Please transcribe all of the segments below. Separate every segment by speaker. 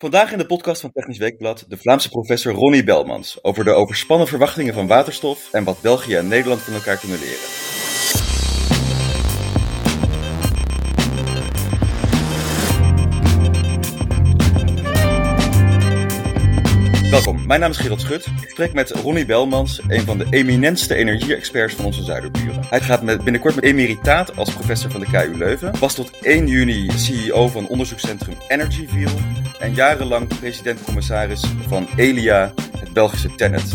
Speaker 1: Vandaag in de podcast van Technisch Weekblad de Vlaamse professor Ronnie Belmans over de overspannen verwachtingen van waterstof en wat België en Nederland van elkaar kunnen leren. Welkom, mijn naam is Gerald Schut. Ik spreek met Ronnie Belmans, een van de eminentste energie-experts van onze zuiderburen. Hij gaat met, binnenkort met emeritaat als professor van de KU Leuven, was tot 1 juni CEO van onderzoekscentrum Energyville en jarenlang president-commissaris van ELIA, het Belgische Tennet.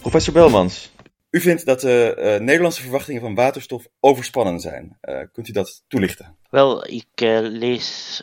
Speaker 1: Professor Belmans, u vindt dat de uh, Nederlandse verwachtingen van waterstof overspannen zijn. Uh, kunt u dat toelichten?
Speaker 2: Wel, ik uh, lees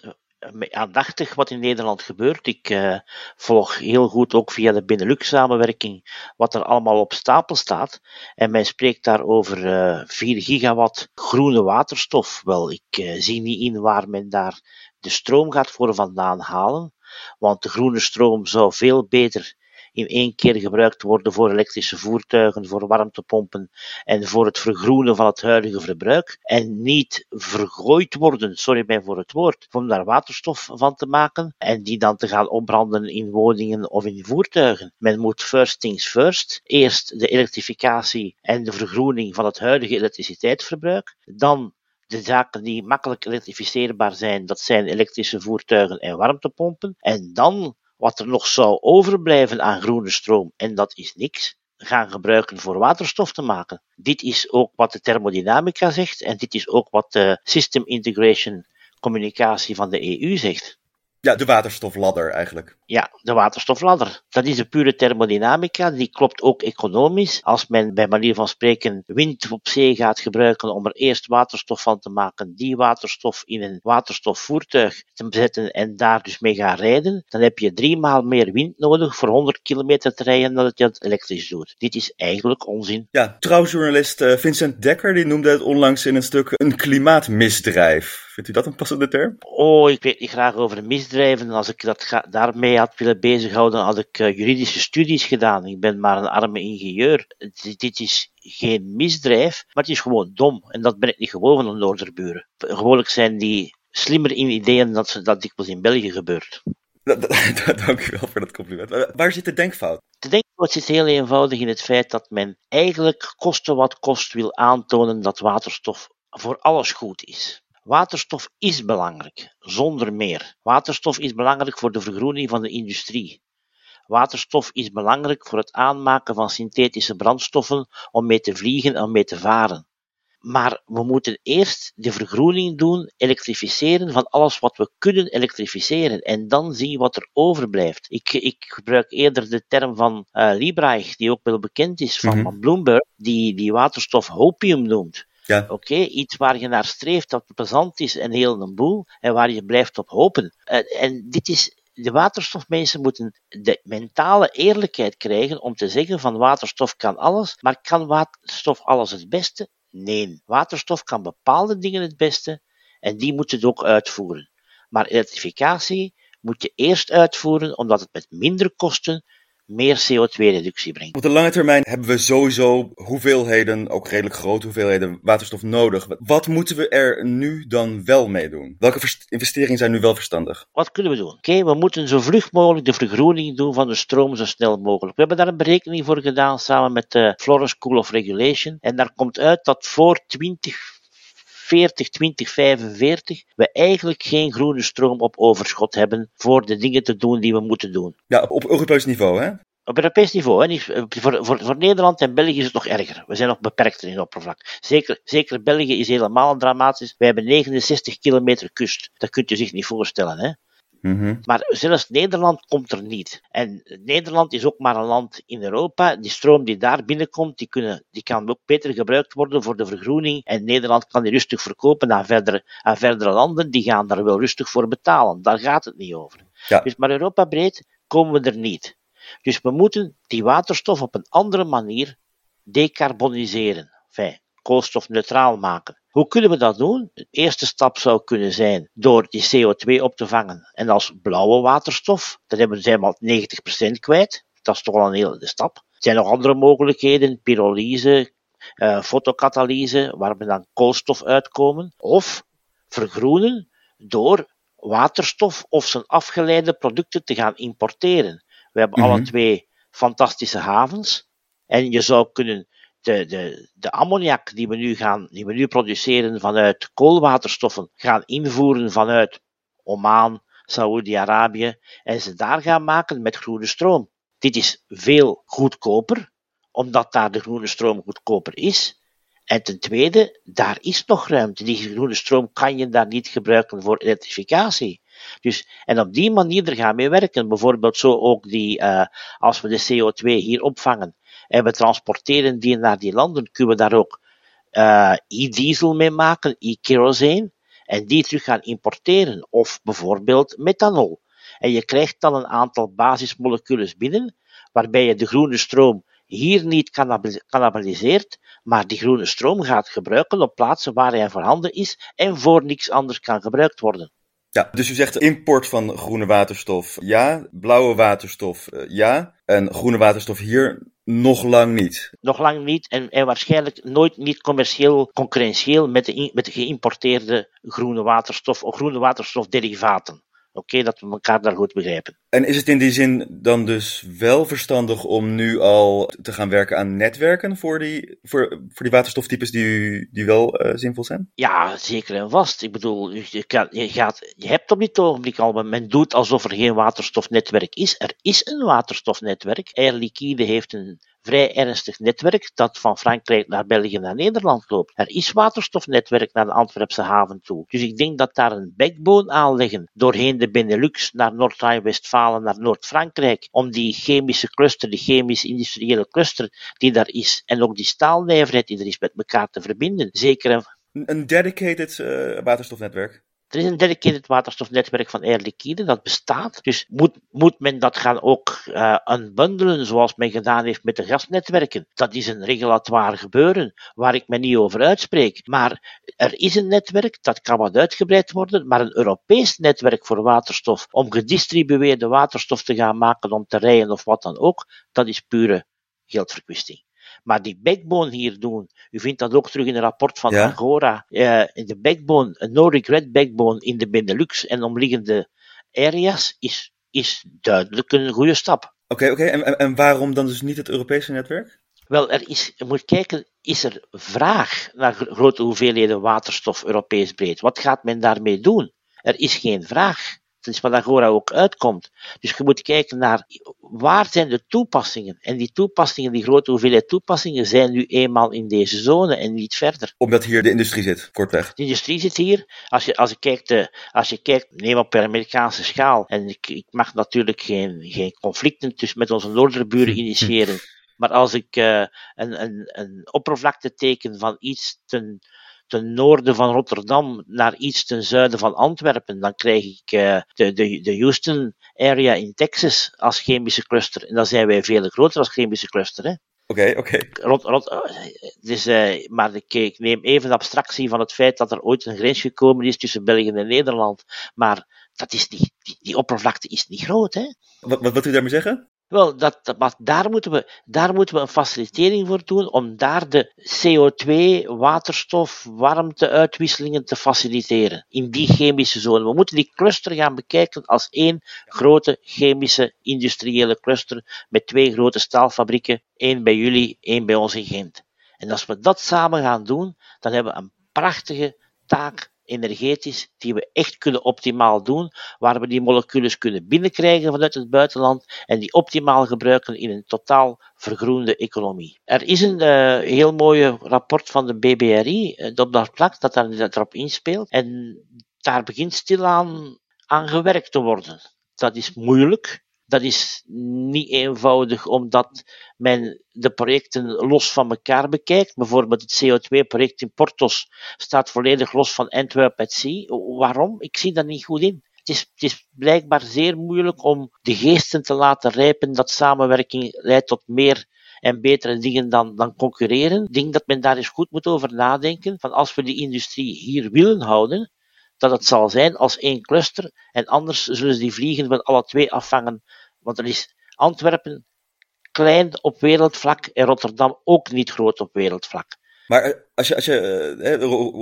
Speaker 2: aandachtig wat in Nederland gebeurt. Ik uh, volg heel goed ook via de Benelux-samenwerking wat er allemaal op stapel staat. En men spreekt daar over uh, 4 gigawatt groene waterstof. Wel, ik zie niet in waar men daar de stroom gaat voor vandaan halen. Want de groene stroom zou veel beter in één keer gebruikt worden voor elektrische voertuigen, voor warmtepompen en voor het vergroenen van het huidige verbruik. En niet vergooid worden, sorry mij voor het woord, om daar waterstof van te maken en die dan te gaan opbranden in woningen of in voertuigen. Men moet first things first. Eerst de elektrificatie en de vergroening van het huidige elektriciteitsverbruik. Dan de zaken die makkelijk elektrificeerbaar zijn, dat zijn elektrische voertuigen en warmtepompen. En dan wat er nog zou overblijven aan groene stroom, en dat is niks, gaan gebruiken voor waterstof te maken. Dit is ook wat de thermodynamica zegt en dit is ook wat de System Integration communicatie van de EU zegt.
Speaker 1: Ja, de waterstofladder eigenlijk.
Speaker 2: Ja, de waterstofladder. Dat is de pure thermodynamica. Die klopt ook economisch. Als men bij manier van spreken wind op zee gaat gebruiken om er eerst waterstof van te maken, die waterstof in een waterstofvoertuig te zetten en daar dus mee gaan rijden, dan heb je drie maal meer wind nodig voor 100 kilometer te rijden dan dat je het elektrisch doet. Dit is eigenlijk onzin.
Speaker 1: Ja, trouwjournalist Vincent Dekker die noemde het onlangs in een stuk een klimaatmisdrijf. Vindt u dat een passende term?
Speaker 2: Oh, ik weet niet graag over misdrijven. Als ik dat ga, daarmee had willen bezighouden, had ik uh, juridische studies gedaan. Ik ben maar een arme ingenieur. Dit, dit is geen misdrijf, maar het is gewoon dom. En dat ben ik niet gewoon van de Noorderburen. Gewoonlijk zijn die slimmer in ideeën dan dat, dat dikwijls in België gebeurt.
Speaker 1: Dank u wel voor dat compliment. Waar zit de denkfout?
Speaker 2: De denkfout zit heel eenvoudig in het feit dat men eigenlijk koste wat kost wil aantonen dat waterstof voor alles goed is. Waterstof is belangrijk, zonder meer. Waterstof is belangrijk voor de vergroening van de industrie. Waterstof is belangrijk voor het aanmaken van synthetische brandstoffen om mee te vliegen en mee te varen. Maar we moeten eerst de vergroening doen, elektrificeren van alles wat we kunnen elektrificeren en dan zien wat er overblijft. Ik, ik gebruik eerder de term van uh, Liebreich, die ook wel bekend is, van, mm -hmm. van Bloomberg, die, die waterstof hopium noemt. Ja. Oké, iets waar je naar streeft dat plezant is en heel een boel en waar je blijft op hopen. En dit is, de waterstofmensen moeten de mentale eerlijkheid krijgen om te zeggen van waterstof kan alles, maar kan waterstof alles het beste? Nee, waterstof kan bepaalde dingen het beste en die moet het ook uitvoeren. Maar elektrificatie moet je eerst uitvoeren omdat het met minder kosten meer CO2-reductie brengt.
Speaker 1: Op de lange termijn hebben we sowieso hoeveelheden, ook redelijk grote hoeveelheden waterstof nodig. Wat moeten we er nu dan wel mee doen? Welke investeringen zijn nu wel verstandig?
Speaker 2: Wat kunnen we doen? Oké, okay, we moeten zo vlug mogelijk de vergroening doen van de stroom zo snel mogelijk. We hebben daar een berekening voor gedaan samen met de Florence School of Regulation. En daar komt uit dat voor 20 40, 20, 45 we eigenlijk geen groene stroom op overschot hebben voor de dingen te doen die we moeten doen.
Speaker 1: Ja, op Europees niveau, hè?
Speaker 2: Op Europees niveau. Hè? Voor, voor, voor Nederland en België is het nog erger. We zijn nog beperkter in het oppervlak. Zeker, zeker België is helemaal dramatisch. We hebben 69 kilometer kust. Dat kunt u zich niet voorstellen. Hè?
Speaker 1: Mm-hmm.
Speaker 2: Maar zelfs Nederland komt er niet. En Nederland is ook maar een land in Europa. Die stroom die daar binnenkomt, die, kunnen, die kan ook beter gebruikt worden voor de vergroening. En Nederland kan die rustig verkopen aan verdere, aan verdere landen. Die gaan daar wel rustig voor betalen. Daar gaat het niet over.
Speaker 1: Ja.
Speaker 2: Dus, maar Europa breed komen we er niet. Dus we moeten die waterstof op een andere manier decarboniseren. Enfin, koolstofneutraal maken. Hoe kunnen we dat doen? De eerste stap zou kunnen zijn door die CO2 op te vangen en als blauwe waterstof. Dan hebben we al 90% kwijt. Dat is toch al een hele stap. Er zijn nog andere mogelijkheden, pyrolyse, uh, fotokatalyse, waar we dan koolstof uitkomen. Of vergroenen door waterstof of zijn afgeleide producten te gaan importeren. We hebben alle
Speaker 1: Mhm.
Speaker 2: twee fantastische havens. En je zou kunnen de, de, de ammoniak die we, nu gaan, die we nu produceren vanuit koolwaterstoffen gaan invoeren vanuit Oman, Saoedi-Arabië en ze daar gaan maken met groene stroom. Dit is veel goedkoper, omdat daar de groene stroom goedkoper is. En ten tweede, daar is nog ruimte. Die groene stroom kan je daar niet gebruiken voor elektrificatie. Dus, en op die manier er gaan mee werken. Bijvoorbeeld zo ook die, uh, als we de CO2 hier opvangen en we transporteren die naar die landen, kunnen we daar ook uh, e-diesel mee maken, e-kerosene, en die terug gaan importeren. Of bijvoorbeeld methanol. En je krijgt dan een aantal basismoleculen binnen, waarbij je de groene stroom hier niet cannibaliseert, maar die groene stroom gaat gebruiken op plaatsen waar hij voorhanden is en voor niks anders kan gebruikt worden.
Speaker 1: Ja, dus u zegt import van groene waterstof ja, blauwe waterstof uh, ja, en groene waterstof hier nog lang niet.
Speaker 2: Nog lang niet en, en waarschijnlijk nooit niet commercieel concurrentieel met de, met de geïmporteerde groene waterstof of groene waterstofderivaten. Oké, okay, dat we elkaar daar goed begrijpen.
Speaker 1: En is het in die zin dan dus wel verstandig om nu al te gaan werken aan netwerken voor die, voor, voor die waterstoftypes die, die wel uh, zinvol zijn?
Speaker 2: Ja, zeker en vast. Ik bedoel, je, kan, je, gaat, je hebt op dit ogenblik al, men doet alsof er geen waterstofnetwerk is. Er is een waterstofnetwerk. Air Liquide heeft een vrij ernstig netwerk dat van Frankrijk naar België naar Nederland loopt. Er is waterstofnetwerk naar de Antwerpse haven toe. Dus ik denk dat daar een backbone aanleggen doorheen de Benelux naar Noord-Rijn-Westfalen, naar Noord-Frankrijk, om die chemische cluster, die chemische industriële cluster die daar is, en ook die staalnijverheid die er is, met elkaar te verbinden. Zeker een,
Speaker 1: een dedicated uh, waterstofnetwerk.
Speaker 2: Er is een dedicated waterstofnetwerk van Air Liquide, dat bestaat. Dus moet, moet men dat gaan ook uh, unbundelen, zoals men gedaan heeft met de gasnetwerken. Dat is een regulatoire gebeuren, waar ik me niet over uitspreek. Maar er is een netwerk, dat kan wat uitgebreid worden, maar een Europees netwerk voor waterstof, om gedistribueerde waterstof te gaan maken om te rijden of wat dan ook, dat is pure geldverkwisting. Maar die backbone hier doen, u vindt dat ook terug in een rapport van
Speaker 1: Ja.
Speaker 2: Agora, eh, de backbone, een no-regret backbone in de Benelux en omliggende areas, is, is duidelijk een goede stap.
Speaker 1: Oké, oké. En, en, en waarom dan dus niet het Europese netwerk?
Speaker 2: Wel, er is, je moet kijken, is er vraag naar gro- grote hoeveelheden waterstof Europees breed? Wat gaat men daarmee doen? Er is geen vraag. Dat is wat Agora ook uitkomt. Dus je moet kijken naar waar zijn de toepassingen. En die toepassingen, die grote hoeveelheid toepassingen, zijn nu eenmaal in deze zone en niet verder.
Speaker 1: Omdat hier de industrie zit, kortweg.
Speaker 2: De industrie zit hier. Als je, als je kijkt, eh, als je kijkt, neem op per Amerikaanse schaal. En ik, ik mag natuurlijk geen, geen conflicten tussen met onze noorderburen initiëren. Maar als ik eh, een, een, een oppervlakte teken van iets ten, ten noorden van Rotterdam naar iets ten zuiden van Antwerpen, dan krijg ik eh, de, de, de Houston area in Texas als chemische cluster. En dan zijn wij veel groter als chemische cluster. Hè?
Speaker 1: Oké, oké.
Speaker 2: Rot, rot, eh, dus, eh, maar ik, ik neem even abstractie van het feit dat er ooit een grens gekomen is tussen België en Nederland. Maar dat is niet, die, die oppervlakte is niet groot. Hè?
Speaker 1: Wat, wat wilt u daarmee zeggen?
Speaker 2: Wel, dat, maar daar, moeten we, daar moeten we een facilitering voor doen om daar de CO2, waterstof, warmteuitwisselingen te faciliteren in die chemische zone. We moeten die cluster gaan bekijken als één grote chemische industriële cluster met twee grote staalfabrieken, één bij jullie, één bij ons in Gent. En als we dat samen gaan doen, dan hebben we een prachtige taak energetisch die we echt kunnen optimaal doen, waar we die moleculen kunnen binnenkrijgen vanuit het buitenland en die optimaal gebruiken in een totaal vergroende economie. Er is een eh, heel mooi rapport van de BBRI eh, dat daar dat erop inspeelt en daar begint stilaan aan gewerkt te worden. Dat is moeilijk. Dat is niet eenvoudig omdat men de projecten los van elkaar bekijkt. Bijvoorbeeld het CO2-project in Portos staat volledig los van Antwerp at Sea. Waarom? Ik zie dat niet goed in. Het is, het is blijkbaar zeer moeilijk om de geesten te laten rijpen dat samenwerking leidt tot meer en betere dingen dan, dan concurreren. Ik denk dat men daar eens goed moet over nadenken. Van als we die industrie hier willen houden, dat het zal zijn als één cluster. En anders zullen ze die vliegen van alle twee afvangen. Want er is Antwerpen klein op wereldvlak en Rotterdam ook niet groot op wereldvlak.
Speaker 1: Maar als je, als je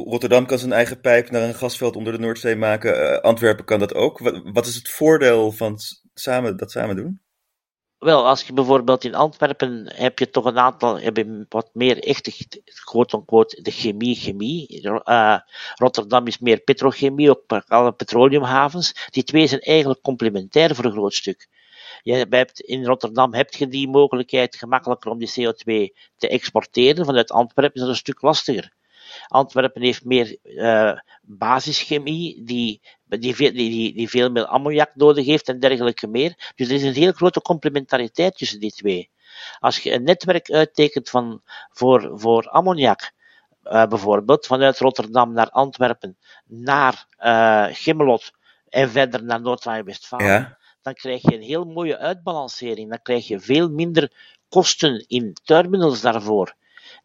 Speaker 1: Rotterdam kan zijn eigen pijp naar een gasveld onder de Noordzee maken, Antwerpen kan dat ook. Wat, wat is het voordeel van samen, dat samen doen?
Speaker 2: Wel, als je bijvoorbeeld in Antwerpen heb je toch een aantal, heb je wat meer echte, quote-unquote, de chemie, chemie. Uh, Rotterdam is meer petrochemie, ook alle petroleumhavens. Die twee zijn eigenlijk complementair voor een groot stuk. Je hebt, in Rotterdam heb je die mogelijkheid gemakkelijker om die CO2 te exporteren. Vanuit Antwerpen is dat een stuk lastiger. Antwerpen heeft meer uh, basischemie, die, die, veel, die, die veel meer ammoniak nodig heeft en dergelijke meer. Dus er is een heel grote complementariteit tussen die twee. Als je een netwerk uittekent van, voor, voor ammoniak, uh, bijvoorbeeld vanuit Rotterdam naar Antwerpen, naar uh, en verder naar Noord-Rijn-Westfalen, ja. Dan krijg je een heel mooie uitbalancering. Dan krijg je veel minder kosten in terminals daarvoor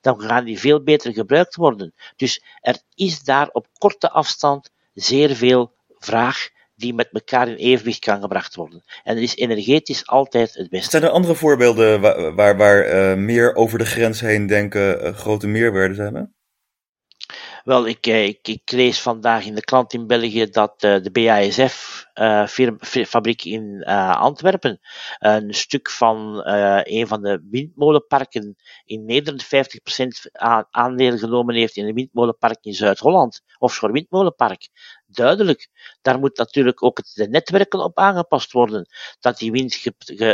Speaker 2: dan gaan die veel beter gebruikt worden. Dus er is daar op korte afstand zeer veel vraag die met elkaar in evenwicht kan gebracht worden. En is energetisch altijd het beste.
Speaker 1: Zijn er andere voorbeelden waar, waar, waar uh, meer over de grens heen denken uh, grote meerwaarden hebben?
Speaker 2: Wel, ik, eh, ik, ik, lees vandaag in de krant in België dat de BASF-fabriek uh, in Antwerpen een stuk van een van de windmolenparken in Nederland 50% aandeel genomen heeft in een windmolenpark in Zuid-Holland, offshore windmolenpark duidelijk. Daar moet natuurlijk ook de netwerken op aangepast worden. Dat die wind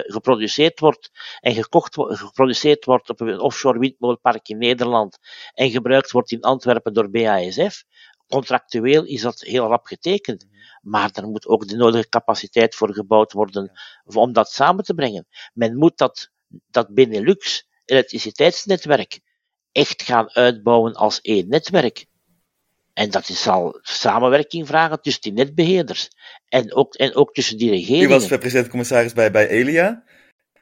Speaker 2: geproduceerd wordt en gekocht, geproduceerd wordt op een offshore windmolenpark in Nederland en gebruikt wordt in Antwerpen door BASF. Contractueel is dat heel rap getekend. Maar er moet ook de nodige capaciteit voor gebouwd worden om dat samen te brengen. Men moet dat, dat Benelux elektriciteitsnetwerk echt gaan uitbouwen als één netwerk. En dat zal samenwerking vragen tussen die netbeheerders. En ook, en ook tussen die regeringen.
Speaker 1: U was president-commissaris bij, bij Elia.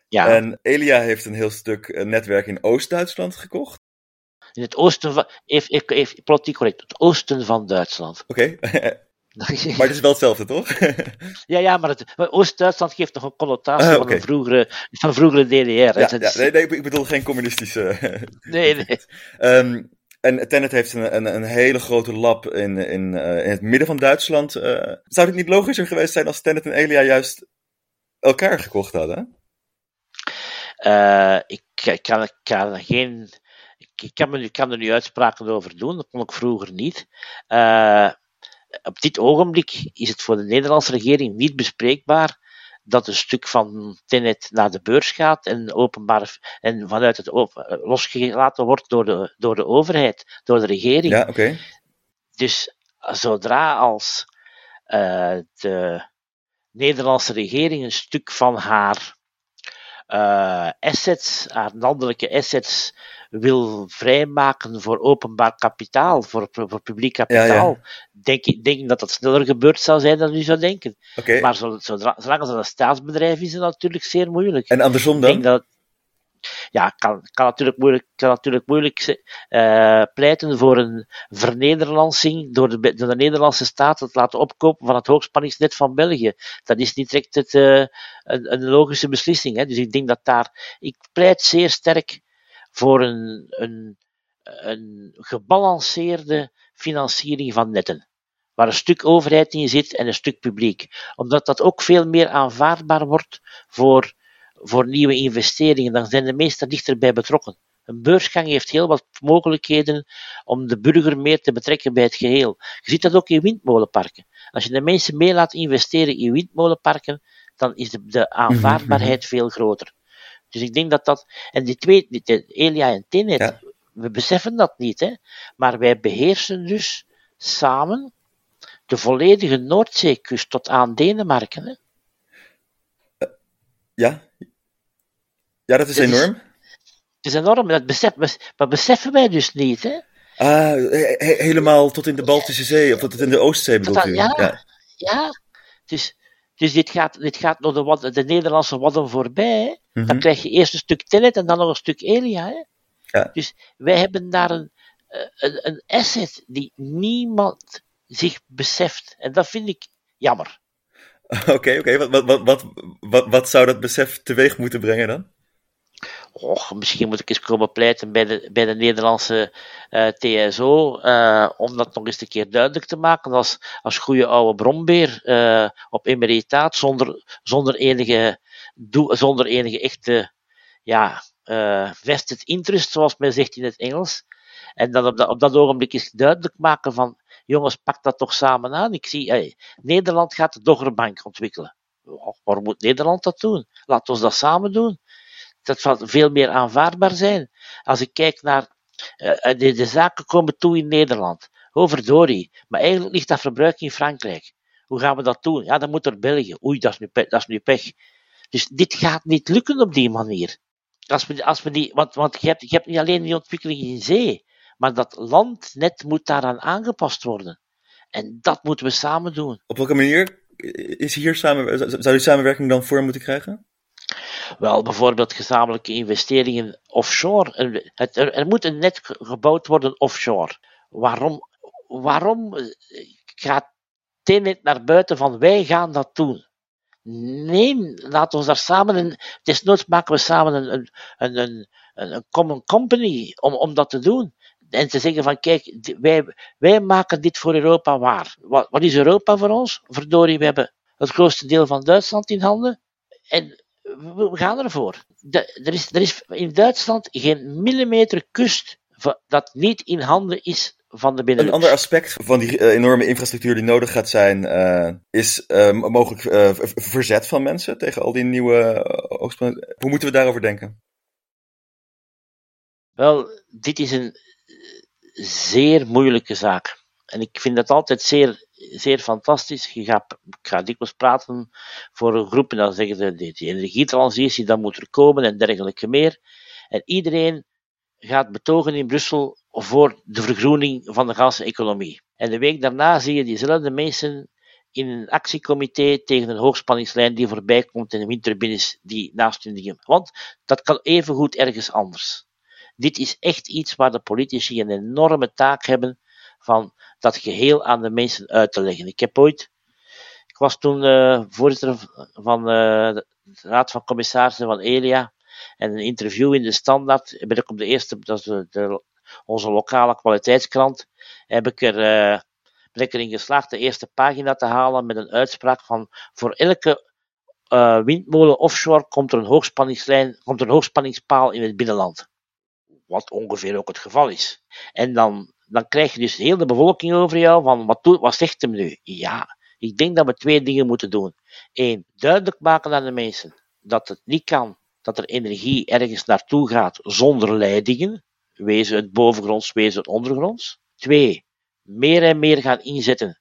Speaker 1: Ja. En Elia heeft een heel stuk eh, netwerk in Oost-Duitsland gekocht.
Speaker 2: In het oosten van, even, even, even politiek correct, het oosten van Duitsland.
Speaker 1: Oké. maar het is wel hetzelfde, toch?
Speaker 2: ja, ja, maar, Oost-Duitsland geeft nog een connotatie ah, van, een vroegere, van vroegere DDR. Ja,
Speaker 1: ja, nee, nee, ik bedoel geen communistische.
Speaker 2: nee, nee.
Speaker 1: Um, en Tenet heeft een, een, een, hele grote lab in, in, uh, in het midden van Duitsland. Uh, zou het niet logischer geweest zijn als Tenet en Elia juist elkaar gekocht hadden?
Speaker 2: Uh, ik, ik, kan, ik kan geen. Ik kan, me, ik kan er nu uitspraken over doen, dat kon ik vroeger niet. op dit ogenblik is het voor de Nederlandse regering niet bespreekbaar dat een stuk van Tenet naar de beurs gaat en, openbaar, en vanuit het losgelaten wordt door de, door de overheid, door de regering.
Speaker 1: Ja, oké.
Speaker 2: Dus zodra als uh, de Nederlandse regering een stuk van haar uh, assets, haar landelijke assets, wil vrijmaken voor openbaar kapitaal, voor, voor publiek kapitaal, ja, Denk, ik, denk dat dat sneller gebeurd zou zijn dan u zou denken.
Speaker 1: Okay.
Speaker 2: Maar zodra, zolang het een staatsbedrijf is, is het natuurlijk zeer moeilijk.
Speaker 1: En andersom dan?
Speaker 2: Ik denk dat, ja, kan, kan natuurlijk moeilijk, kan natuurlijk moeilijk uh, pleiten voor een vernederlandsing door de, door de Nederlandse staat het laten opkopen van het hoogspanningsnet van België. Dat is niet direct het, uh, een, een, logische beslissing. Hè. Dus ik denk dat daar, ik pleit zeer sterk voor een, een, een gebalanceerde financiering van netten. Waar een stuk overheid in zit en een stuk publiek. Omdat dat ook veel meer aanvaardbaar wordt voor, voor nieuwe investeringen. Dan zijn de meesten dichterbij betrokken. Een beursgang heeft heel wat mogelijkheden om de burger meer te betrekken bij het geheel. Je ziet dat ook in windmolenparken. Als je de mensen meer laat investeren in windmolenparken, dan is de, de aanvaardbaarheid mhm. veel groter. Dus ik denk dat dat. En die twee, die, Elia en Tenet, we beseffen dat niet, hè? maar wij beheersen dus samen de volledige Noordzeekust tot aan Denemarken. Hè?
Speaker 1: Uh, ja. Ja, dat is enorm.
Speaker 2: het is enorm, dat besef, maar beseffen wij dus niet. Hè?
Speaker 1: Ah, helemaal tot in de Baltische Zee, of tot in de Oostzee bedoelt u?
Speaker 2: Ja, ja. ja. Dus, dus dit gaat, dit gaat door de, de Nederlandse wadden voorbij. Dan mhm. krijg je eerst een stuk Tenet en dan nog een stuk Elia. Hè?
Speaker 1: Ja.
Speaker 2: Dus wij hebben daar een, eh, een, een asset die niemand zich beseft. En dat vind ik jammer.
Speaker 1: Oké, oké. Wat, wat, wat, wat, wat zou dat besef teweeg moeten brengen dan?
Speaker 2: Och, misschien moet ik eens komen pleiten bij de, bij de Nederlandse uh, TSO, uh, om dat nog eens een keer duidelijk te maken. Als, als goede oude brombeer uh, op emeritaat, zonder, zonder, enige, zonder enige echte ja, vested interest, zoals men zegt in het Engels. En dan op dat, ogenblik is duidelijk maken van, jongens, pak dat toch samen aan. Ik zie, Nederland gaat de Doggerbank ontwikkelen. Waarom moet Nederland dat doen? Laat ons dat samen doen. Dat zal veel meer aanvaardbaar zijn. Als ik kijk naar uh, de, de, zaken komen toe in Nederland. Overdorie. Maar eigenlijk ligt dat verbruik in Frankrijk. Hoe gaan we dat doen? Ja, dan moet er België. Oei, dat is nu, dat is nu pech. Dus dit gaat niet lukken op die manier. Als we, als we die, want want je, hebt, je hebt niet alleen die ontwikkeling in zee, maar dat landnet moet daaraan aangepast worden. En dat moeten we samen doen.
Speaker 1: Op welke manier is hier samen, zou die samenwerking dan vorm moeten krijgen?
Speaker 2: Wel, bijvoorbeeld gezamenlijke investeringen offshore. Er, er, moet een net gebouwd worden offshore. Waarom, waarom gaat Tenet naar buiten van wij gaan dat doen? Nee, laten we daar samen, een, het is nooit maken we samen een, een, een, een, common company om, om dat te doen. En te zeggen van kijk, wij, wij maken dit voor Europa waar. Wat, wat is Europa voor ons? Verdorie, we hebben het grootste deel van Duitsland in handen. En we gaan ervoor. De, er, is, er is in Duitsland geen millimeter kust dat niet in handen is van de Benelux.
Speaker 1: Een ander aspect van die uh, enorme infrastructuur die nodig gaat zijn, uh, is uh, mogelijk verzet van mensen tegen al die nieuwe oogspanningen. Hoe moeten we daarover denken?
Speaker 2: Wel, dit is een zeer moeilijke zaak. En ik vind het altijd zeer, zeer fantastisch. Je gaat, ik ga dikwijls praten voor een groep en dan zeggen ze, die energietransitie, dat moet er komen en dergelijke meer. En iedereen gaat betogen in Brussel voor de vergroening van de gaseconomie. En de week daarna zie je diezelfde mensen in een actiecomité tegen een hoogspanningslijn die voorbij komt en windturbines die naast hun liggen. Want dat kan evengoed ergens anders. Dit is echt iets waar de politici een enorme taak hebben van dat geheel aan de mensen uit te leggen. Ik heb ooit, ik was toen uh, voorzitter van uh, de Raad van Commissarissen van Elia en een interview in de Standaard ben ik op de eerste, dat is de, onze lokale kwaliteitskrant, heb ik er, uh, ben ik erin geslaagd de eerste pagina te halen met een uitspraak van voor elke windmolen offshore komt er een hoogspanningslijn, komt er een hoogspanningspaal in het binnenland. Wat ongeveer ook het geval is. En dan dan krijg je dus heel de bevolking over jou van wat, doet, wat zegt hem nu? Ja, ik denk dat we twee dingen moeten doen. Eén, duidelijk maken aan de mensen dat het niet kan dat er energie ergens naartoe gaat zonder leidingen, wezen het bovengronds, wezen het ondergronds. Twee, meer en meer gaan inzetten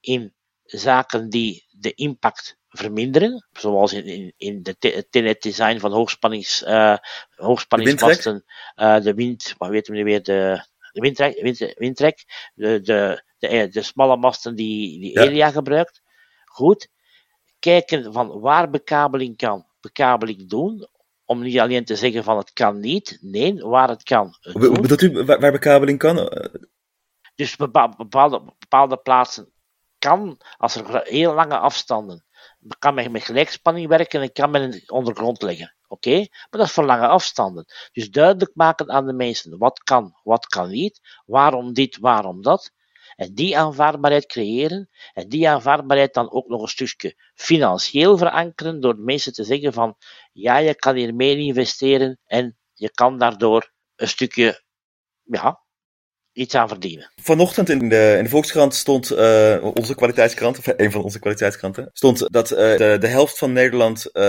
Speaker 2: in zaken die de impact verminderen, zoals in, in, in de tenet design van hoogspannings, uh, hoogspanningsmasten, de, uh, de wind, wat weten we nu weer, de, windtrek, wind, windtrek de, de, de, de, smalle masten die, die Elia gebruikt. Goed. Kijken van waar bekabeling kan, bekabeling doen. Om niet alleen te zeggen van het kan niet. Nee, waar het kan.
Speaker 1: Hoe bedoelt u waar, bekabeling kan?
Speaker 2: Dus bepaalde, bepaalde plaatsen kan, als er heel lange afstanden, kan men met gelijkspanning werken en kan men ondergrond leggen. Oké? Okay? Maar dat is voor lange afstanden. Dus duidelijk maken aan de mensen wat kan, wat kan niet, waarom dit, waarom dat. En die aanvaardbaarheid creëren. En die aanvaardbaarheid dan ook nog een stukje financieel verankeren door mensen te zeggen van ja, je kan hier meer investeren en je kan daardoor een stukje ja, iets aan verdienen.
Speaker 1: Vanochtend in de, in de Volkskrant stond, uh, onze kwaliteitskrant, of een van onze kwaliteitskranten, stond dat uh, de, de helft van Nederland, uh,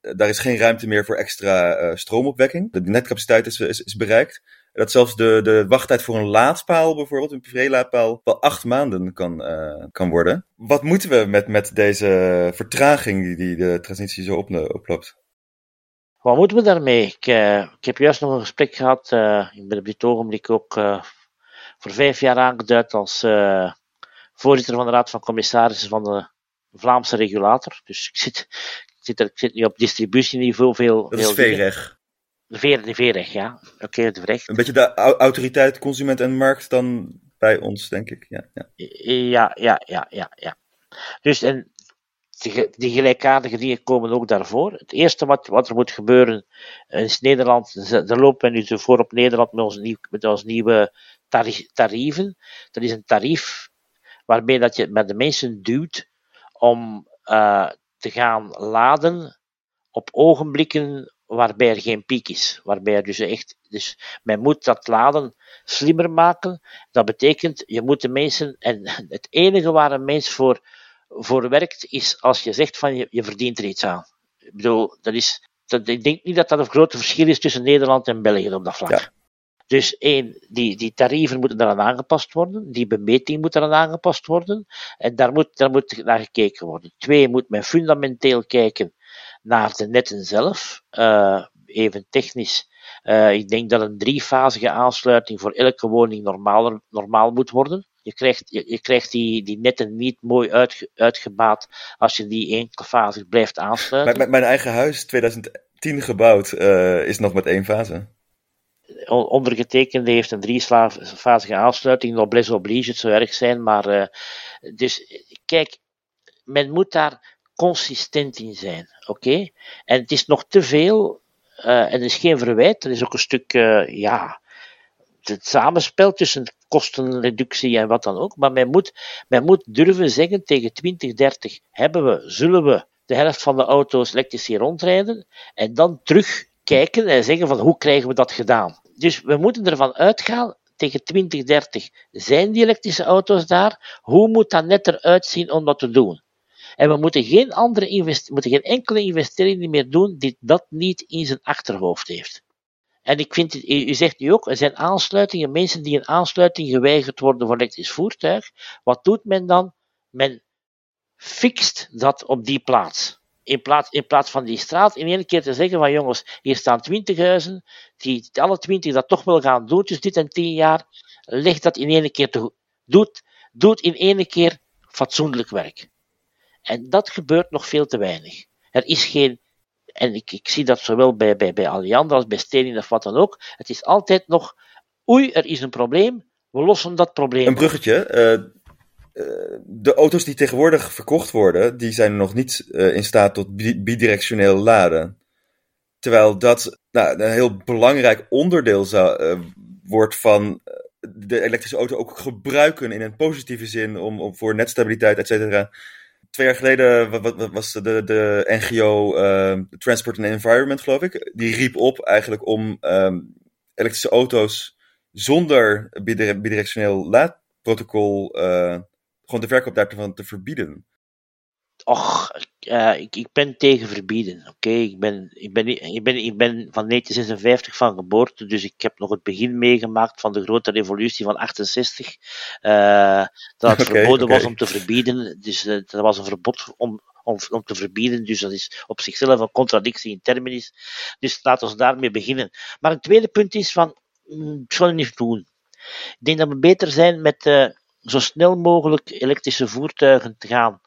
Speaker 1: daar is geen ruimte meer voor extra stroomopwekking. De netcapaciteit is, is, is, bereikt. Dat zelfs de, de wachttijd voor een laadpaal bijvoorbeeld, een privélaadpaal, wel acht maanden kan, kan worden. Wat moeten we met, met deze vertraging die, die de transitie zo op, oploopt?
Speaker 2: Wat moeten we daarmee? Ik, ik heb juist nog een gesprek gehad, ik ben op dit ogenblik ook voor vijf jaar aangeduid als uh, voorzitter van de Raad van Commissarissen van de Vlaamse regulator. Dus ik zit, ik zit, er, ik zit nu op distributieniveau veel.
Speaker 1: Dat is VREG.
Speaker 2: De, veer, de VREG, ja. Oké, okay, de VREG.
Speaker 1: Een beetje de autoriteit, consument en markt dan bij ons, denk ik. Ja,
Speaker 2: ja, ja, ja, ja. ja, ja. Dus en die gelijkaardige dingen komen ook daarvoor. Het eerste wat, wat er moet gebeuren is Nederland, daar lopen we nu voor op Nederland met onze, met nieuwe tarieven. Dat is een tarief waarmee dat je met de mensen duwt om uh, te gaan laden op ogenblikken waarbij er geen piek is. Waarbij er dus echt, dus men moet dat laden slimmer maken. Dat betekent, je moet de mensen, en het enige waar een mens voor, voor werkt, is als je zegt van je, je verdient er iets aan. Ik bedoel, dat is, dat, ik denk niet dat dat een groot verschil is tussen Nederland en België op dat vlak. Dus één, die, die tarieven moeten eraan aangepast worden, die bemeting moet eraan aangepast worden, en daar moet, daar moet naar gekeken worden. Twee, moet men fundamenteel kijken naar de netten zelf, uh, even technisch. Uh, ik denk dat een driefasige aansluiting voor elke woning normaal, normaal moet worden. Je krijgt, je, je krijgt die, die netten niet mooi uitge, uitgebaat als je die enkelfasig blijft aansluiten.
Speaker 1: Mijn, mijn eigen huis, 2010 gebouwd, uh, is nog met één fase
Speaker 2: ondergetekende heeft een driefasige aansluiting. Noblesse oblige, het zou erg zijn, maar uh, dus kijk, men moet daar consistent in zijn, oké? En het is nog te veel, uh, en het is geen verwijt, er is ook een stuk, ja, het samenspel tussen kostenreductie en wat dan ook, maar men moet, men moet durven zeggen tegen 2030 hebben we, zullen we de helft van de auto's elektrisch hier rondrijden en dan terug kijken en zeggen van hoe krijgen we dat gedaan. Dus we moeten ervan uitgaan, tegen 2030 zijn die elektrische auto's daar, hoe moet dat net eruit zien om dat te doen? En we moeten geen, andere moeten geen enkele investering meer doen die dat niet in zijn achterhoofd heeft. En ik vind, u zegt nu ook, er zijn aansluitingen, mensen die een aansluiting geweigerd worden voor elektrisch voertuig. Wat doet men dan? Men fixt dat op die plaats in plaats, in plaats van die straat in één keer te zeggen van jongens, hier staan twintig huizen, die alle twintig dat toch wel gaan doen, dus dit en tien jaar, leg dat in één keer toe. Doet, doet in één keer fatsoenlijk werk. En dat gebeurt nog veel te weinig. Er is geen, en ik, ik zie dat zowel bij, bij, bij Alliander als bij Stedin of wat dan ook, het is altijd nog, oei, er is een probleem, we lossen dat probleem.
Speaker 1: Een bruggetje, uh eh, de auto's die tegenwoordig verkocht worden, die zijn nog niet uh, in staat tot bidirectioneel laden. Terwijl dat nou, een heel belangrijk onderdeel zou, wordt van de elektrische auto ook gebruiken in een positieve zin om, om voor netstabiliteit, et cetera. Twee jaar geleden was de, de NGO Transport and Environment, geloof ik, die riep op eigenlijk om um, elektrische auto's zonder bidirectioneel laadprotocol gewoon de verkoop daarvan te verbieden?
Speaker 2: Och, uh, ik, ik ben tegen verbieden. Oké, ik, ben, ik, ben, ik, ben, ik ben van 1956 van geboorte, dus ik heb nog het begin meegemaakt van de grote revolutie van 68. Uh, dat het okay, verboden okay. was om te verbieden. Dus uh, dat was een verbod om, om, om te verbieden. Dus dat is op zichzelf een contradictie in terminis. Dus laten we daarmee beginnen. Maar een tweede punt is van, mm, ik zal het niet doen. Ik denk dat we beter zijn met zo snel mogelijk elektrische voertuigen te gaan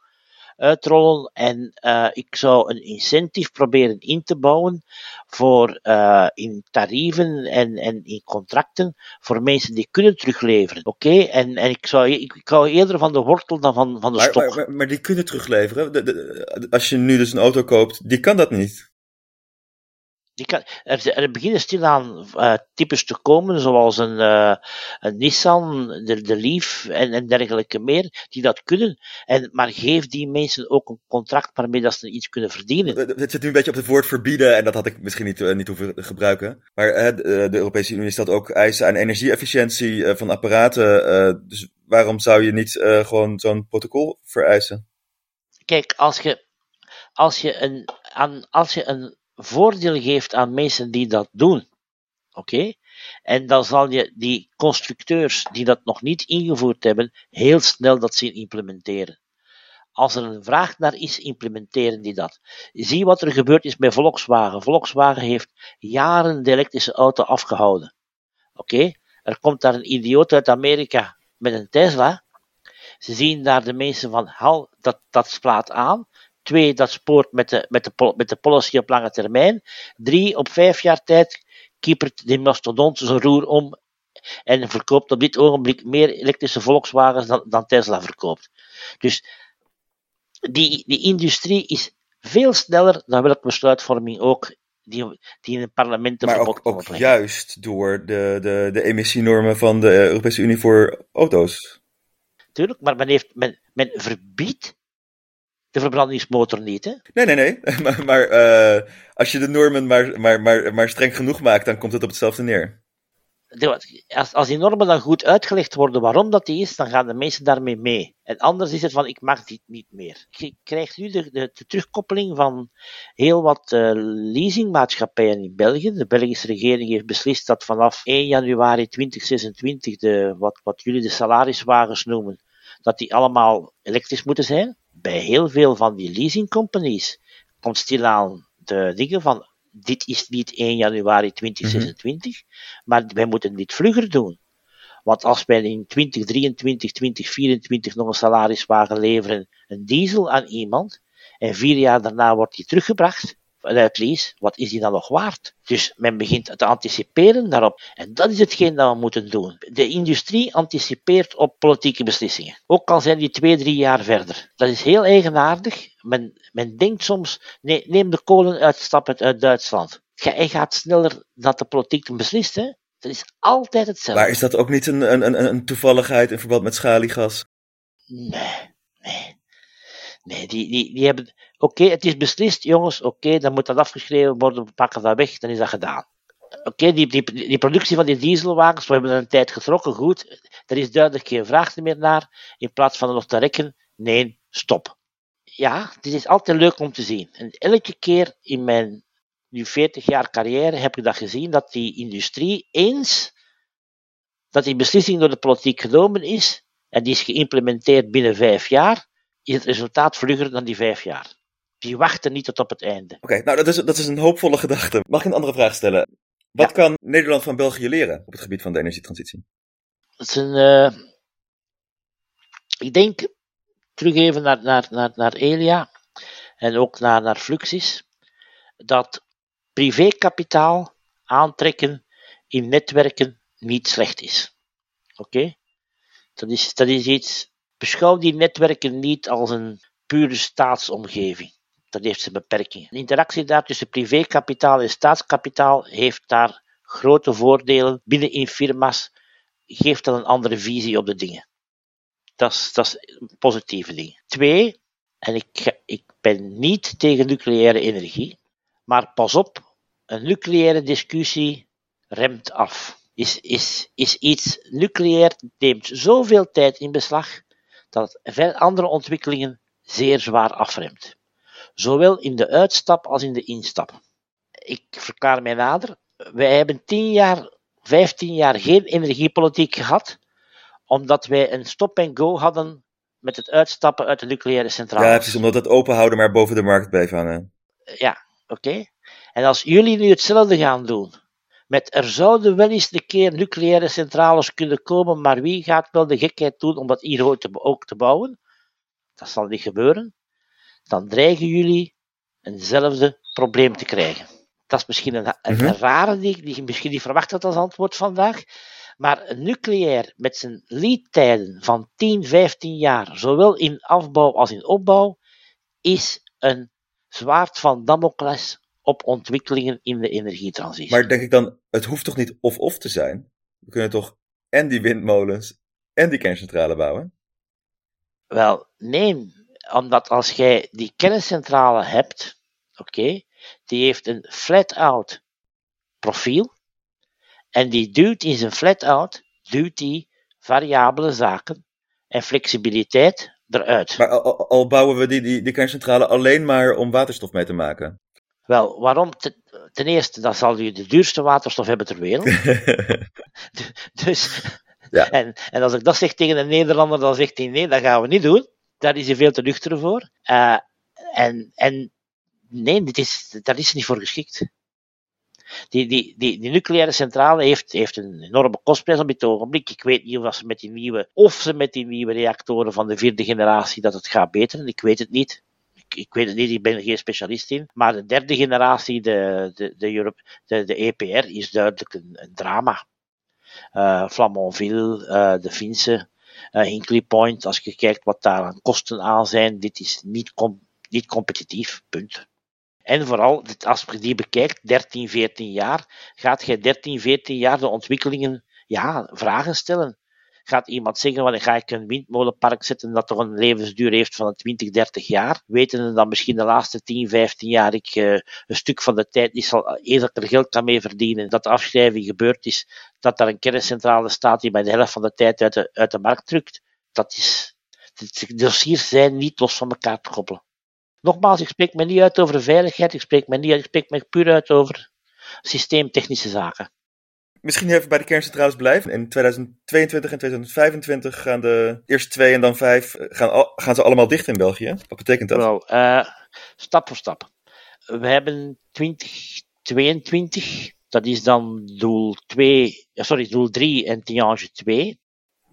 Speaker 2: uitrollen. En uh, ik zou een incentive proberen in te bouwen voor uh, in tarieven en, en in contracten voor mensen die kunnen terugleveren. Oké, okay? en, en ik, zou, ik, ik hou eerder van de wortel dan van, van de
Speaker 1: maar,
Speaker 2: stok.
Speaker 1: Maar, maar, die kunnen terugleveren. De, de, als je nu dus een auto koopt, die kan dat niet.
Speaker 2: Die kan, er, er beginnen stilaan uh, types te komen, zoals een, uh, een Nissan, de, de Leaf en, en dergelijke meer, die dat kunnen. En, maar geef die mensen ook een contract waarmee dat ze iets kunnen verdienen.
Speaker 1: Het zit nu een beetje op het woord verbieden, en dat had ik misschien niet, uh, niet hoeven gebruiken. Maar de, de Europese Unie stelt ook eisen aan energieefficiëntie van apparaten. dus waarom zou je niet gewoon zo'n protocol vereisen?
Speaker 2: Kijk, als je, als je een, aan, als je een voordeel geeft aan mensen die dat doen. Oké? En dan zal je die constructeurs die dat nog niet ingevoerd hebben, heel snel dat zien implementeren. Als er een vraag naar is, implementeren die dat. Zie wat er gebeurd is bij Volkswagen. Volkswagen heeft jaren de elektrische auto afgehouden. Oké? Er komt daar een idioot uit Amerika met een Tesla. Ze zien daar de mensen van, hal, dat, dat slaat aan. Twee, dat spoort met de, met de, met de policy op lange termijn. Drie, op vijf jaar tijd kiepert de mastodont zijn roer om en verkoopt op dit ogenblik meer elektrische Volkswagens dan, dan Tesla verkoopt. Dus die, die industrie is veel sneller dan welke besluitvorming ook die, die in het parlement
Speaker 1: Maar ook, ook juist door de, de, de emissienormen van de Europese Unie voor auto's.
Speaker 2: Tuurlijk, maar men, heeft, men, men verbiedt de verbrandingsmotor niet. Hè?
Speaker 1: Nee, nee, nee. Maar, maar uh, als je de normen maar, maar, maar, maar streng genoeg maakt, dan komt het op hetzelfde neer.
Speaker 2: Als, als die normen dan goed uitgelegd worden waarom dat die is, dan gaan de mensen daarmee mee. En anders is het van, ik mag dit niet meer. Je krijgt nu de, de, de terugkoppeling van heel wat uh, leasingmaatschappijen in België. De Belgische regering heeft beslist dat vanaf 1 januari 2026 de, wat, wat jullie de salariswagens noemen, dat die allemaal elektrisch moeten zijn bij heel veel van die leasingcompanies komt stilaan de dingen van dit is niet 1 januari 2026, mm maar wij moeten dit vlugger doen. Want als wij in 2023, 2024 nog een salariswagen leveren, een diesel aan iemand, en vier jaar daarna wordt die teruggebracht, vanuit lease, wat is die dan nog waard? Dus men begint te anticiperen daarop. En dat is hetgeen dat we moeten doen. De industrie anticipeert op politieke beslissingen. Ook al zijn die twee, drie jaar verder. Dat is heel eigenaardig. Men, men denkt soms, nee, neem de kolen uitstappen uit Duitsland. Hij gaat sneller dat de politiek beslist, hè? Dat is altijd hetzelfde.
Speaker 1: Maar is dat ook niet een, een, een, een toevalligheid in verband met schaliegas?
Speaker 2: Nee, nee. Nee, die, die, die hebben, oké, het is beslist, jongens, oké, dan moet dat afgeschreven worden, we pakken dat weg, dan is dat gedaan. Oké, die, die, die productie van die dieselwagens, we hebben er een tijd getrokken, goed, er is duidelijk geen vraag meer naar, in plaats van nog te rekken, nee, stop. Ja, dit is altijd leuk om te zien. En elke keer in mijn nu 40 jaar carrière heb ik dat gezien, dat die industrie eens dat die beslissing door de politiek genomen is, en die is geïmplementeerd binnen vijf jaar, is het resultaat vlugger dan die vijf jaar. Die wachten niet tot op het einde.
Speaker 1: Oké, nou dat is, dat is een hoopvolle gedachte. Mag ik een andere vraag stellen? Wat kan Nederland van België leren op het gebied van de energietransitie?
Speaker 2: Dat is een. Uh, ik denk, terug even naar, naar, naar, naar Elia en ook naar, naar Fluxis, dat privékapitaal aantrekken in netwerken niet slecht is. Oké? Dat, is, dat is iets Beschouw die netwerken niet als een pure staatsomgeving. Dat heeft zijn beperkingen. De interactie daar tussen privékapitaal en staatskapitaal heeft daar grote voordelen. Binnen in firma's geeft dat een andere visie op de dingen. Dat is, dat is een positieve ding. Twee, en ik, ik ben niet tegen nucleaire energie, maar pas op, een nucleaire discussie remt af. Is, is, is iets nucleair neemt zoveel tijd in beslag dat veel andere ontwikkelingen zeer zwaar afremt. Zowel in de uitstap als in de instap. Ik verklaar mij nader. Wij hebben 10 jaar, 15 jaar geen energiepolitiek gehad, omdat wij een stop-and-go hadden met het uitstappen uit de nucleaire centrale.
Speaker 1: Ja, precies, omdat het openhouden maar boven de markt bleef hangen.
Speaker 2: Ja, oké. En als jullie nu hetzelfde gaan doen, met er zouden wel eens een keer nucleaire centrales kunnen komen, maar wie gaat wel de gekheid doen om dat hier ook te bouwen? Dat zal niet gebeuren. Dan dreigen jullie eenzelfde probleem te krijgen. Dat is misschien een, een, mhm. rare die, die je misschien niet verwacht had als antwoord vandaag. Maar een nucleair met zijn leadtijden van 10, 15 jaar, zowel in afbouw als in opbouw, is een zwaard van Damocles op ontwikkelingen in de energietransitie.
Speaker 1: Maar denk ik dan, het hoeft toch niet of-of te zijn? We kunnen toch en die windmolens en die kerncentrale bouwen?
Speaker 2: Wel, nee, omdat als jij die kerncentrale hebt, oké, die heeft een flat-out profiel, en die duwt in zijn flat-out, duwt die variabele zaken en flexibiliteit eruit.
Speaker 1: Maar al, al bouwen we die, die, die kerncentrale alleen maar om waterstof mee te maken?
Speaker 2: Wel, waarom? Ten eerste, dan zal u de duurste waterstof hebben ter wereld. dus, ja. en, en als ik dat zeg tegen een Nederlander, dan zegt hij nee, dat gaan we niet doen. Daar is hij veel te nuchter voor. Uh, en, en nee, dit is, daar is niet voor geschikt. Die, die, die, nucleaire centrale heeft, heeft een enorme kostprijs op dit ogenblik. Ik weet niet of ze met die nieuwe, of ze met die nieuwe reactoren van de vierde generatie dat het gaat beteren. Ik weet het niet ik weet het niet, ik ben geen specialist in. Maar de derde generatie, de, de, de, Europe, de, de EPR, is duidelijk een, drama. Uh, Flamanville, uh, de Finse, Hinkley Point, als je kijkt wat daar aan kosten aan zijn, dit is niet, niet competitief, punt. En vooral, als je die bekijkt, 13, 14 jaar, gaat je 13, 14 jaar de ontwikkelingen, ja, vragen stellen. Gaat iemand zeggen, wanneer ga ik een windmolenpark zetten dat toch een levensduur heeft van 20, 30 jaar? Weten dat misschien de laatste 10, 15 jaar ik uh, een stuk van de tijd niet zal, dat ik er geld kan mee verdienen, dat de afschrijving gebeurd is, dat daar een kerncentrale staat die bij de helft van de tijd uit de, uit de markt drukt. Dat is, de dossiers zijn niet los van elkaar te koppelen. Nogmaals, ik spreek me niet uit over veiligheid, ik spreek me niet ik spreek me puur uit over systeemtechnische zaken.
Speaker 1: Misschien even bij de kerncentrales blijven. In 2022 en 2025 gaan de eerste twee en dan vijf gaan, gaan ze allemaal dicht in België. Wat betekent dat?
Speaker 2: Nou, stap voor stap. We hebben 2022, dat is dan doel 2, sorry, doel 3 en Tiange 2.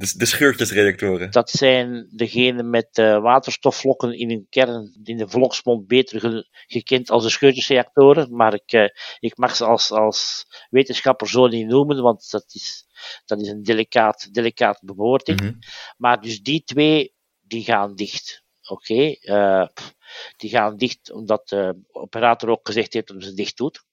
Speaker 1: De, de scheurtjesreactoren.
Speaker 2: Dat zijn degenen met uh, waterstofvlokken in hun kern, in de volksmond beter ge, gekend als de scheurtjesreactoren. Maar ik, uh, ik mag ze als, als wetenschapper zo niet noemen, want dat is, dat is een delicaat, delicaat bewoording. Mm -hmm. Maar dus die twee, die gaan dicht. Oké, okay? uh, die gaan dicht omdat de operator ook gezegd heeft dat ze dicht doet.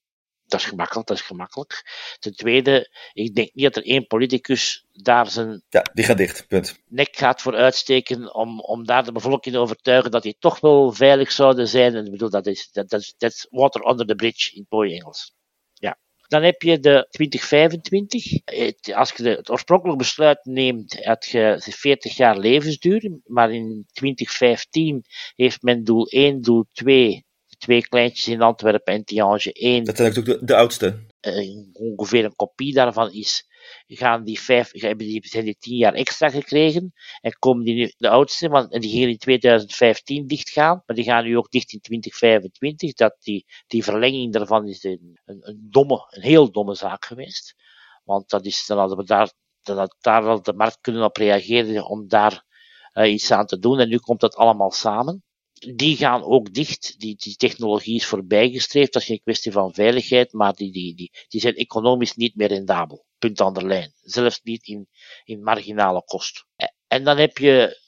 Speaker 2: Dat is gemakkelijk, dat is gemakkelijk. Ten tweede, ik denk niet dat er één politicus daar zijn
Speaker 1: ja, die gaat dicht, punt.
Speaker 2: nek gaat voor uitsteken om, om daar de bevolking te overtuigen dat die toch wel veilig zouden zijn. En ik bedoel, dat is, dat, dat, dat is water under the bridge in mooi Engels. Ja. Dan heb je de 2025. Het, als je de, het oorspronkelijk besluit neemt, had je 40 jaar levensduur. Maar in 2015 heeft men doel 1, doel 2 twee kleintjes in Antwerpen en Tiange 1.
Speaker 1: Dat zijn ook de, de oudste.
Speaker 2: Uh, ongeveer een kopie daarvan is. Gaan die vijf, hebben die, zijn die tien jaar extra gekregen en komen die nu, de oudste, want die gingen in 2015 dichtgaan, maar die gaan nu ook dicht in 2025. Dat die, die verlenging daarvan is een, een, een domme, een heel domme zaak geweest. Want dat is, dan hadden we daar, dan had daar wel de markt kunnen op reageren om daar uh, iets aan te doen. En nu komt dat allemaal samen die gaan ook dicht. Die, die technologie is voorbijgestreefd. Dat is geen kwestie van veiligheid, maar die, die, die, die zijn economisch niet meer rendabel. Punt aan de lijn. Zelfs niet in, in marginale kost. En dan heb je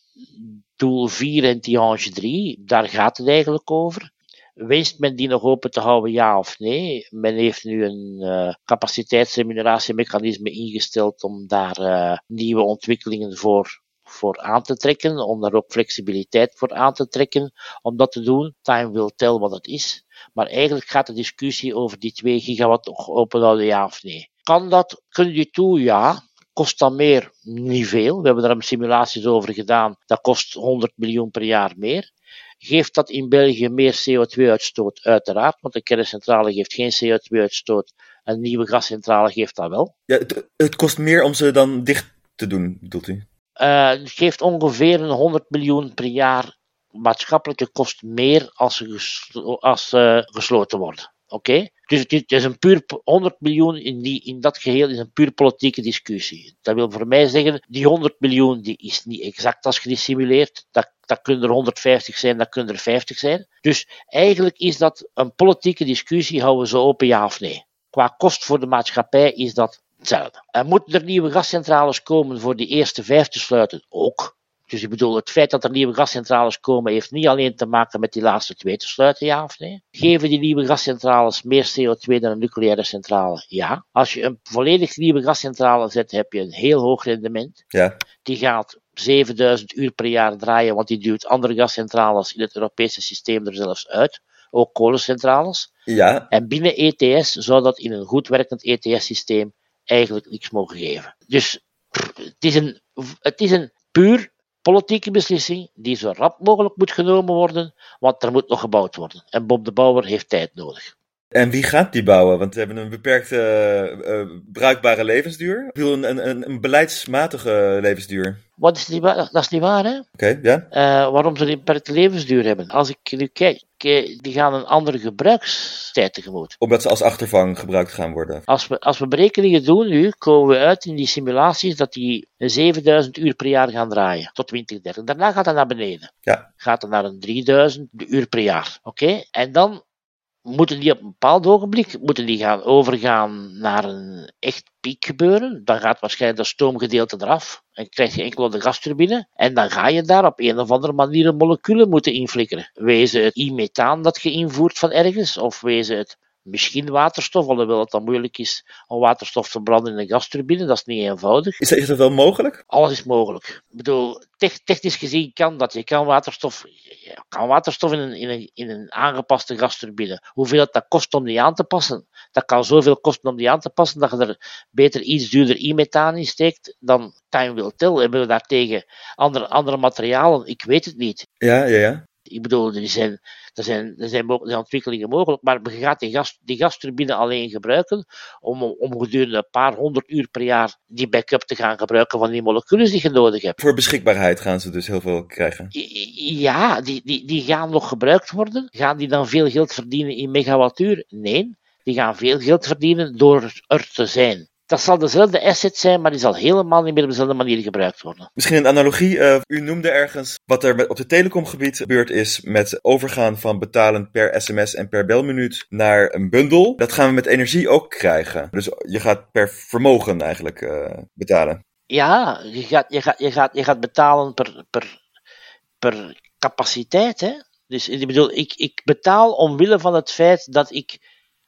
Speaker 2: doel 4 en Tihange 3. Daar gaat het eigenlijk over. Wenst men die nog open te houden, ja of nee? Men heeft nu een uh, capaciteitsremuneratiemechanisme ingesteld om daar uh, nieuwe ontwikkelingen voor voor aan te trekken, om daar ook flexibiliteit voor aan te trekken om dat te doen. Time will tell wat het is. Maar eigenlijk gaat de discussie over die 2 gigawatt nog openhouden, ja of nee. Kan dat? Kunnen die toe? Ja. Kost dat meer? Niet veel. We hebben daar simulaties over gedaan. Dat kost 100 miljoen per jaar meer. Geeft dat in België meer CO2-uitstoot? Uiteraard, want de kerncentrale geeft geen CO2-uitstoot. Een nieuwe gascentrale geeft dat wel.
Speaker 1: Ja, het, het kost meer om ze dan dicht te doen, bedoelt u?
Speaker 2: Uh, geeft ongeveer een 100 miljoen per jaar maatschappelijke kost meer als ze als, uh, gesloten worden. Oké? Dus het is een puur 100 miljoen in, die, in dat geheel is een puur politieke discussie. Dat wil voor mij zeggen, die 100 miljoen die is niet exact als je die simuleert. Dat, dat kunnen er 150 zijn, dat kunnen er 50 zijn. Dus eigenlijk is dat een politieke discussie, houden we zo open ja of nee. Qua kost voor de maatschappij is dat hetzelfde. Er moeten er nieuwe gascentrales komen voor die eerste vijf te sluiten? Ook. Dus ik bedoel, het feit dat er nieuwe gascentrales komen, heeft niet alleen te maken met die laatste twee te sluiten, ja of nee? Geven die nieuwe gascentrales meer CO2 dan een nucleaire centrale? Ja. Als je een volledig nieuwe gascentrale zet, heb je een heel hoog rendement.
Speaker 1: Ja.
Speaker 2: Die gaat 7000 uur per jaar draaien, want die duwt andere gascentrales in het Europese systeem er zelfs uit. Ook kolencentrales.
Speaker 1: Ja.
Speaker 2: En binnen ETS zou dat in een goed werkend ETS-systeem eigenlijk niks mogen geven. Dus het is een, het is een puur politieke beslissing die zo rap mogelijk moet genomen worden, want er moet nog gebouwd worden. En Bob de Bouwer heeft tijd nodig.
Speaker 1: En wie gaat die bouwen? Want we hebben een beperkte uh, bruikbare levensduur. Ik bedoel, een, een, een beleidsmatige levensduur.
Speaker 2: Wat is die, dat is niet waar, hè? Oké,
Speaker 1: okay, ja.
Speaker 2: Uh, waarom ze een beperkte levensduur hebben. Als ik nu kijk, die gaan een andere gebruikstijd tegemoet.
Speaker 1: Omdat ze als achtervang gebruikt gaan worden.
Speaker 2: Als we, als we berekeningen doen nu, komen we uit in die simulaties dat die 7000 uur per jaar gaan draaien. Tot 2030. Daarna gaat dat naar beneden.
Speaker 1: Ja.
Speaker 2: Gaat het naar een 3000 uur per jaar. Oké? Okay? En dan moeten die op een bepaald ogenblik moeten die gaan overgaan naar een echt piekgebeuren. Dan gaat waarschijnlijk dat stoomgedeelte eraf en krijg je enkel de gasturbine. En dan ga je daar op een of andere manier moleculen moeten inflikkeren. Wezen het i-methaan dat je invoert van ergens, of wezen het misschien waterstof, alhoewel het dan moeilijk is om waterstof te branden in een gasturbine, dat is niet eenvoudig.
Speaker 1: Is, is dat wel mogelijk?
Speaker 2: Alles is mogelijk. Ik bedoel, technisch gezien kan dat. Je kan waterstof, je kan waterstof in een, in, een, in een aangepaste gasturbine. Hoeveel het dat kost om die aan te passen, dat kan zoveel kosten om die aan te passen, dat je er beter iets duurder i-methaan in steekt dan time will tell. Hebben we daartegen andere, andere materialen? Ik weet het niet.
Speaker 1: Ja, ja, ja.
Speaker 2: Ik bedoel, er zijn, er zijn, er zijn, er zijn ontwikkelingen mogelijk, maar je gaat die, gas, die gasturbine alleen gebruiken om, om gedurende een paar honderd uur per jaar die backup te gaan gebruiken van die moleculen die je nodig hebt.
Speaker 1: Voor beschikbaarheid gaan ze dus heel veel krijgen.
Speaker 2: Ja, die, die, die gaan nog gebruikt worden. Gaan die dan veel geld verdienen in megawattuur? Nee. Die gaan veel geld verdienen door er te zijn dat zal dezelfde asset zijn, maar die zal helemaal niet meer op dezelfde manier gebruikt worden.
Speaker 1: Misschien een analogie. Uh, u noemde ergens wat er op het telecomgebied gebeurd is met overgaan van betalen per sms en per belminuut naar een bundel. Dat gaan we met energie ook krijgen. Dus je gaat per vermogen eigenlijk uh, betalen.
Speaker 2: Ja, je gaat, je gaat, je gaat, je gaat betalen per, per, per capaciteit. Hè? Dus ik bedoel, ik, ik betaal omwille van het feit dat ik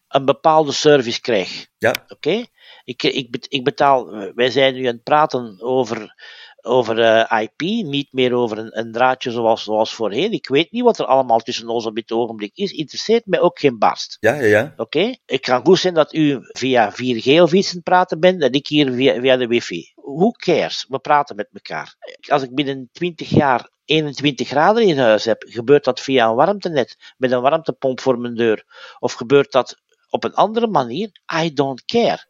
Speaker 2: een bepaalde service krijg.
Speaker 1: Ja.
Speaker 2: Oké? Ik, ik, ik betaal, wij zijn nu aan het praten over, over uh, IP, niet meer over een, een, draadje zoals, zoals voorheen. Ik weet niet wat er allemaal tussen ons op dit ogenblik is. Interesseert mij ook geen barst.
Speaker 1: Ja, ja, ja.
Speaker 2: Oké? Okay? Het kan goed zijn dat u via 4G of iets aan het praten bent en ik hier via, via de wifi. Who cares? We praten met elkaar. Als ik binnen 20 jaar 21 graden in huis heb, gebeurt dat via een warmtenet met een warmtepomp voor mijn deur? Of gebeurt dat op een andere manier? I don't care.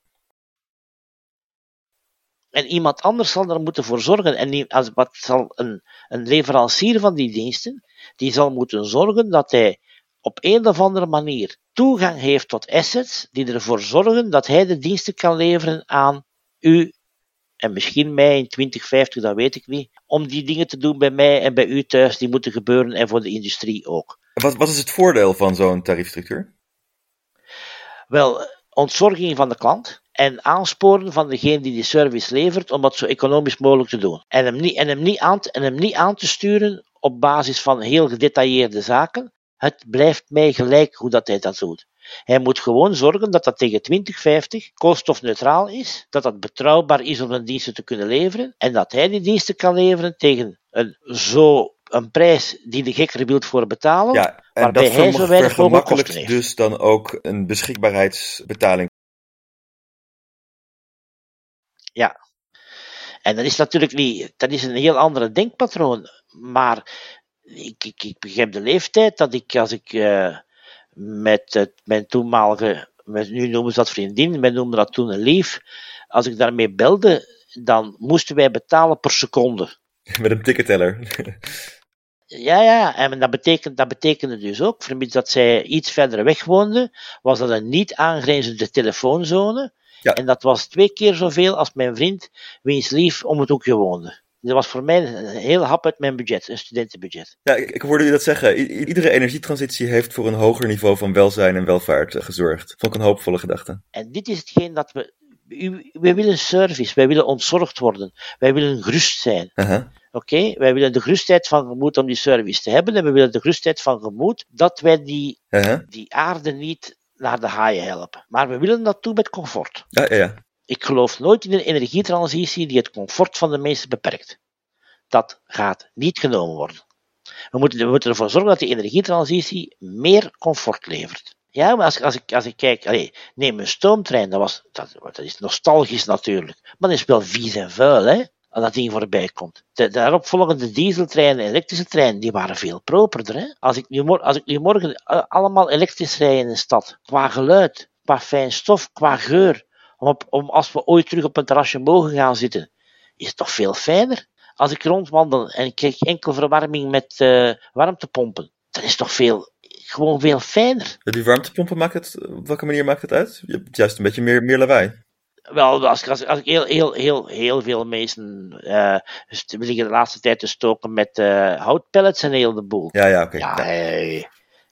Speaker 2: En iemand anders zal er moeten voor zorgen. En als, wat zal een, een leverancier van die diensten, die zal moeten zorgen dat hij op een of andere manier toegang heeft tot assets die ervoor zorgen dat hij de diensten kan leveren aan u en misschien mij in 2050, dat weet ik niet, om die dingen te doen bij mij en bij u thuis die moeten gebeuren en voor de industrie ook.
Speaker 1: Wat, wat is het voordeel van zo'n tariefstructuur?
Speaker 2: Wel, ontzorging van de klant en aansporen van degene die die service levert om dat zo economisch mogelijk te doen. En hem niet, en hem niet, aan, te, en hem niet aan te sturen op basis van heel gedetailleerde zaken. Het blijft mij gelijk hoe dat hij dat doet. Hij moet gewoon zorgen dat dat tegen 2050 koolstofneutraal is, dat dat betrouwbaar is om een diensten te kunnen leveren en dat hij die diensten kan leveren tegen een zo een prijs die de gek er wil voor betalen,
Speaker 1: ja, en waarbij dat hij zo weinig mogelijk kosten heeft. dus dan ook een beschikbaarheidsbetaling.
Speaker 2: Ja. En dat is natuurlijk niet, dat is een heel andere denkpatroon, maar ik, ik, ik begrijp de leeftijd dat ik, als ik uh, met het, mijn toenmalige, nu noemen ze dat vriendin, wij noemen dat toen een lief, als ik daarmee belde, dan moesten wij betalen per seconde.
Speaker 1: Met een ticketteller.
Speaker 2: Ja, ja, en dat, betekent, dat betekende dus ook, vermits dat zij iets verder weg woonde, was dat een niet aangrenzende telefoonzone. Ja. En dat was twee keer zoveel als mijn vriend, wiens lief om het hoekje woonde. Dat was voor mij een heel hap uit mijn budget, een studentenbudget.
Speaker 1: Ja, ik, hoorde u dat zeggen. iedere energietransitie heeft voor een hoger niveau van welzijn en welvaart uh, gezorgd. Vond ik een hoopvolle gedachte.
Speaker 2: En dit is hetgeen dat we. wij willen service, wij willen ontzorgd worden, wij willen gerust zijn. Uh -huh. Oké, wij willen de gerustheid van gemoed om die service te hebben en we willen de gerustheid van gemoed dat wij die, uh -huh. die aarde niet naar de haaien helpen. Maar we willen dat doen met comfort.
Speaker 1: Ja, ja, ja.
Speaker 2: Ik geloof nooit in een energietransitie die het comfort van de mensen beperkt. Dat gaat niet genomen worden. We moeten, we moeten ervoor zorgen dat die energietransitie meer comfort levert. Ja, maar als, als, ik, als ik kijk, allez, neem een stoomtrein, dat, was, dat, dat is nostalgisch natuurlijk, maar dat is wel vies en vuil, hè? Als dat ding voorbij komt. De daaropvolgende dieseltreinen en elektrische treinen, die waren veel properder. Hè? Als, ik nu, als ik nu morgen allemaal elektrisch rij in een stad, qua geluid, qua fijn stof, qua geur, om, om als we ooit terug op een terrasje mogen gaan zitten, is het toch veel fijner. Als ik rondwandel en ik krijg enkel verwarming met uh, warmtepompen, dan is toch veel, gewoon veel fijner.
Speaker 1: Die warmtepompen maakt het, op welke manier maakt het uit? Je hebt juist een beetje meer, meer lawaai.
Speaker 2: Wel, als, als, als ik heel, heel, heel, heel veel mensen uh, liggen de laatste tijd te stoken met uh, houtpellets en heel de boel.
Speaker 1: Ja, ja, oké.
Speaker 2: Okay. Ja, hey,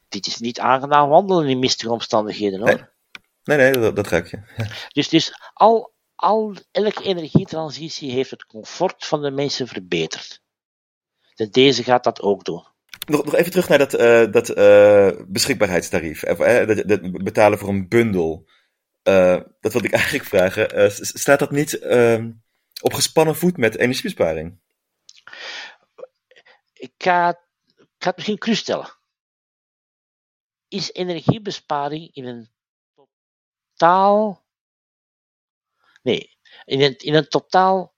Speaker 2: dit is niet aangenaam wandelen in mistige omstandigheden hoor.
Speaker 1: Nee, nee, nee dat, dat ruik je.
Speaker 2: Dus, dus al, al, elke energietransitie heeft het comfort van de mensen verbeterd. En deze gaat dat ook doen.
Speaker 1: Nog, nog even terug naar dat, uh, dat beschikbaarheidstarief. Uh, dat, dat, betalen voor een bundel. Dat wilde ik eigenlijk vragen. staat dat niet ehm, op gespannen voet met energiebesparing?
Speaker 2: Ik ga, ik ga het misschien cru stellen. Is energiebesparing in een totaal. Nee, in een, in een totaal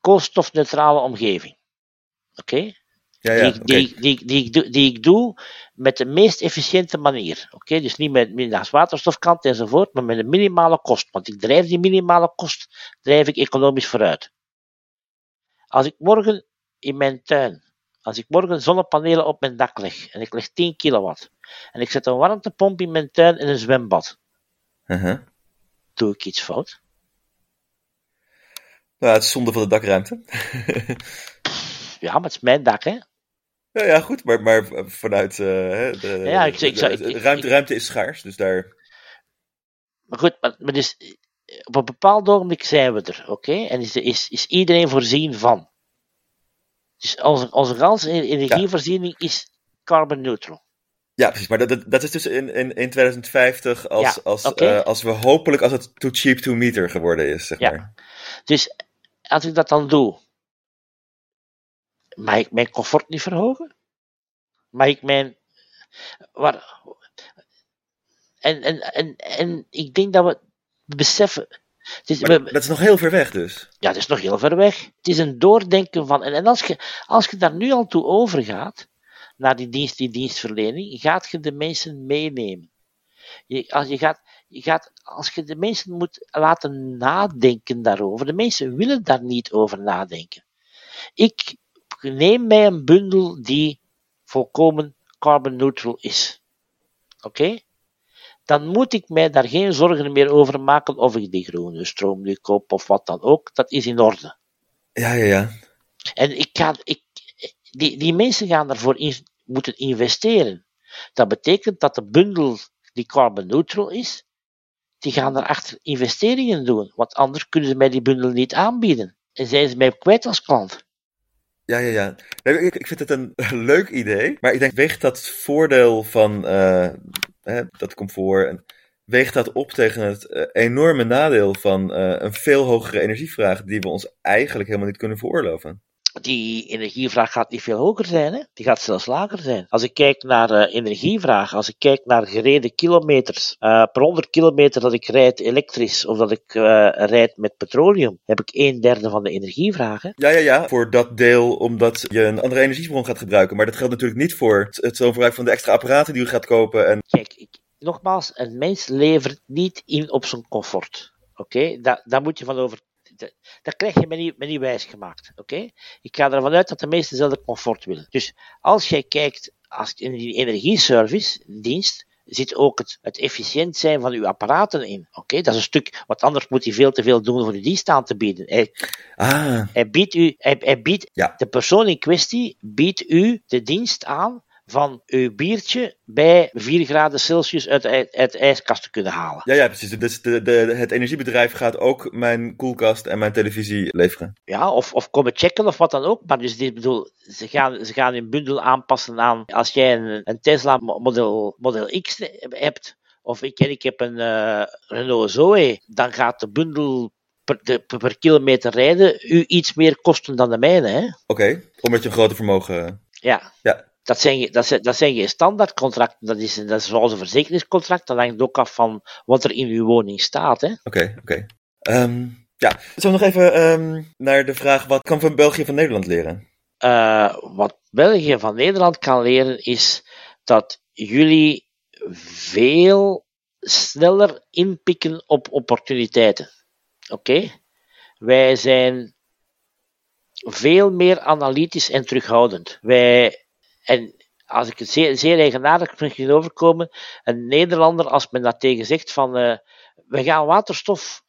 Speaker 2: koolstofneutrale omgeving. Oké?
Speaker 1: Ja, ja,
Speaker 2: die, die, die, die, die, die, ik doe met de meest efficiënte manier. Oké, dus niet met naast waterstofkant enzovoort, maar met een minimale kost. Want ik drijf die minimale kost, drijf ik economisch vooruit. Als ik morgen in mijn tuin, als ik morgen zonnepanelen op mijn dak leg, en ik leg 10 kilowatt, en ik zet een warmtepomp in mijn tuin en een zwembad,
Speaker 1: uh -huh.
Speaker 2: doe ik iets fout?
Speaker 1: Nou, het is zonde van de dakruimte.
Speaker 2: ja, maar het is mijn dak, hè?
Speaker 1: Ja, ja goed, maar, maar vanuit de,
Speaker 2: ja, ik, ik,
Speaker 1: de, de, ruimte, ruimte is schaars, dus daar...
Speaker 2: Maar goed, maar, maar dus, op een bepaald ogenblik zijn we er, oké? En is, is, is iedereen voorzien van. Dus onze, onze ganse energievoorziening ja. is carbon neutral.
Speaker 1: Ja, precies. Maar dat, dat is dus in, in, in 2050 als, ja, als, okay. uh, als we hopelijk als het too cheap to meter geworden is, zeg
Speaker 2: ja.
Speaker 1: maar.
Speaker 2: Dus als ik dat dan doe, mag ik mijn comfort niet verhogen? Mag ik mijn... Waar... En, en, en, en ik denk dat we beseffen...
Speaker 1: Het is, we, dat is nog heel ver weg dus.
Speaker 2: Ja, dat is nog heel ver weg. Het is een doordenken van... En, en als, je, als je daar nu al toe overgaat, naar die dienst, die dienstverlening, gaat je de mensen meenemen. Je, als, je, gaat, je gaat, als je de mensen moet laten nadenken daarover, de mensen willen daar niet over nadenken. Ik neem mij een bundel die volkomen carbon neutral is. Oké? Okay? Dan moet ik mij daar geen zorgen meer over maken of ik die groene stroom nu koop of wat dan ook. Dat is in orde.
Speaker 1: Ja, ja, ja.
Speaker 2: En ik ga, ik, die, die mensen gaan daarvoor in, moeten investeren. Dat betekent dat de bundel die carbon neutral is, die gaan daarachter investeringen doen. Want anders kunnen ze mij die bundel niet aanbieden. En zijn ze mij kwijt als klant.
Speaker 1: Ja, ja, ja. Ik, ik vind het een leuk idee. Maar ik denk, weegt dat voordeel van uh, hè, dat comfort. En weegt dat op tegen het uh, enorme nadeel van uh, een veel hogere energievraag. die we ons eigenlijk helemaal niet kunnen veroorloven?
Speaker 2: Die energievraag gaat niet veel hoger zijn, hè? die gaat zelfs lager zijn. Als ik kijk naar uh, energievraag, als ik kijk naar gereden kilometers, uh, per 100 kilometer dat ik rijd elektrisch of dat ik uh, rijd met petroleum, heb ik een derde van de energievraag. Hè?
Speaker 1: Ja, ja, ja, voor dat deel omdat je een andere energiebron gaat gebruiken. Maar dat geldt natuurlijk niet voor het, het verbruik van de extra apparaten die u gaat kopen. En...
Speaker 2: Kijk, ik, nogmaals, een mens levert niet in op zijn comfort. Oké, okay? daar, daar moet je van over dat krijg je me niet, me niet gemaakt. Oké? Ik ga ervan uit dat de meesten dezelfde comfort willen. Dus als jij kijkt als in die energieservice dienst, zit ook het, het efficiënt zijn van uw apparaten in. Oké, dat is een stuk, want anders moet hij veel te veel doen voor die dienst aan te bieden. Hij,
Speaker 1: ah.
Speaker 2: hij biedt u, hij, hij biedt,
Speaker 1: ja.
Speaker 2: de persoon in kwestie biedt u de dienst aan van uw biertje bij 4 graden Celsius uit, uit, uit de ijskast te kunnen halen.
Speaker 1: Ja, ja precies. Dus de, de, het energiebedrijf gaat ook mijn koelkast en mijn televisie leveren.
Speaker 2: Ja, of, of komen checken of wat dan ook. Maar dus dit bedoel, ze gaan, ze gaan hun bundel aanpassen aan als jij een, een Tesla Model, Model X hebt. Of ik, ik heb een uh, Renault Zoe, dan gaat de bundel per, de, per, kilometer rijden u iets meer kosten dan de mijne. Oké,
Speaker 1: okay, omdat je een groter vermogen.
Speaker 2: Ja.
Speaker 1: ja.
Speaker 2: Dat zijn, dat, zijn, dat zijn geen standaardcontracten, dat is, dat is zoals een verzekeringscontract. Dat hangt ook af van wat er in uw woning staat.
Speaker 1: Oké, oké. Okay, okay. um, ja, zullen we nog even um, naar de vraag: wat kan van België van Nederland leren?
Speaker 2: Uh, wat België van Nederland kan leren is dat jullie veel sneller inpikken op opportuniteiten. Oké? Okay? Wij zijn veel meer analytisch en terughoudend. Wij en als ik het zeer, zeer eigenaardig vind overkomen, een Nederlander, als men dat tegen zegt van uh, we gaan waterstof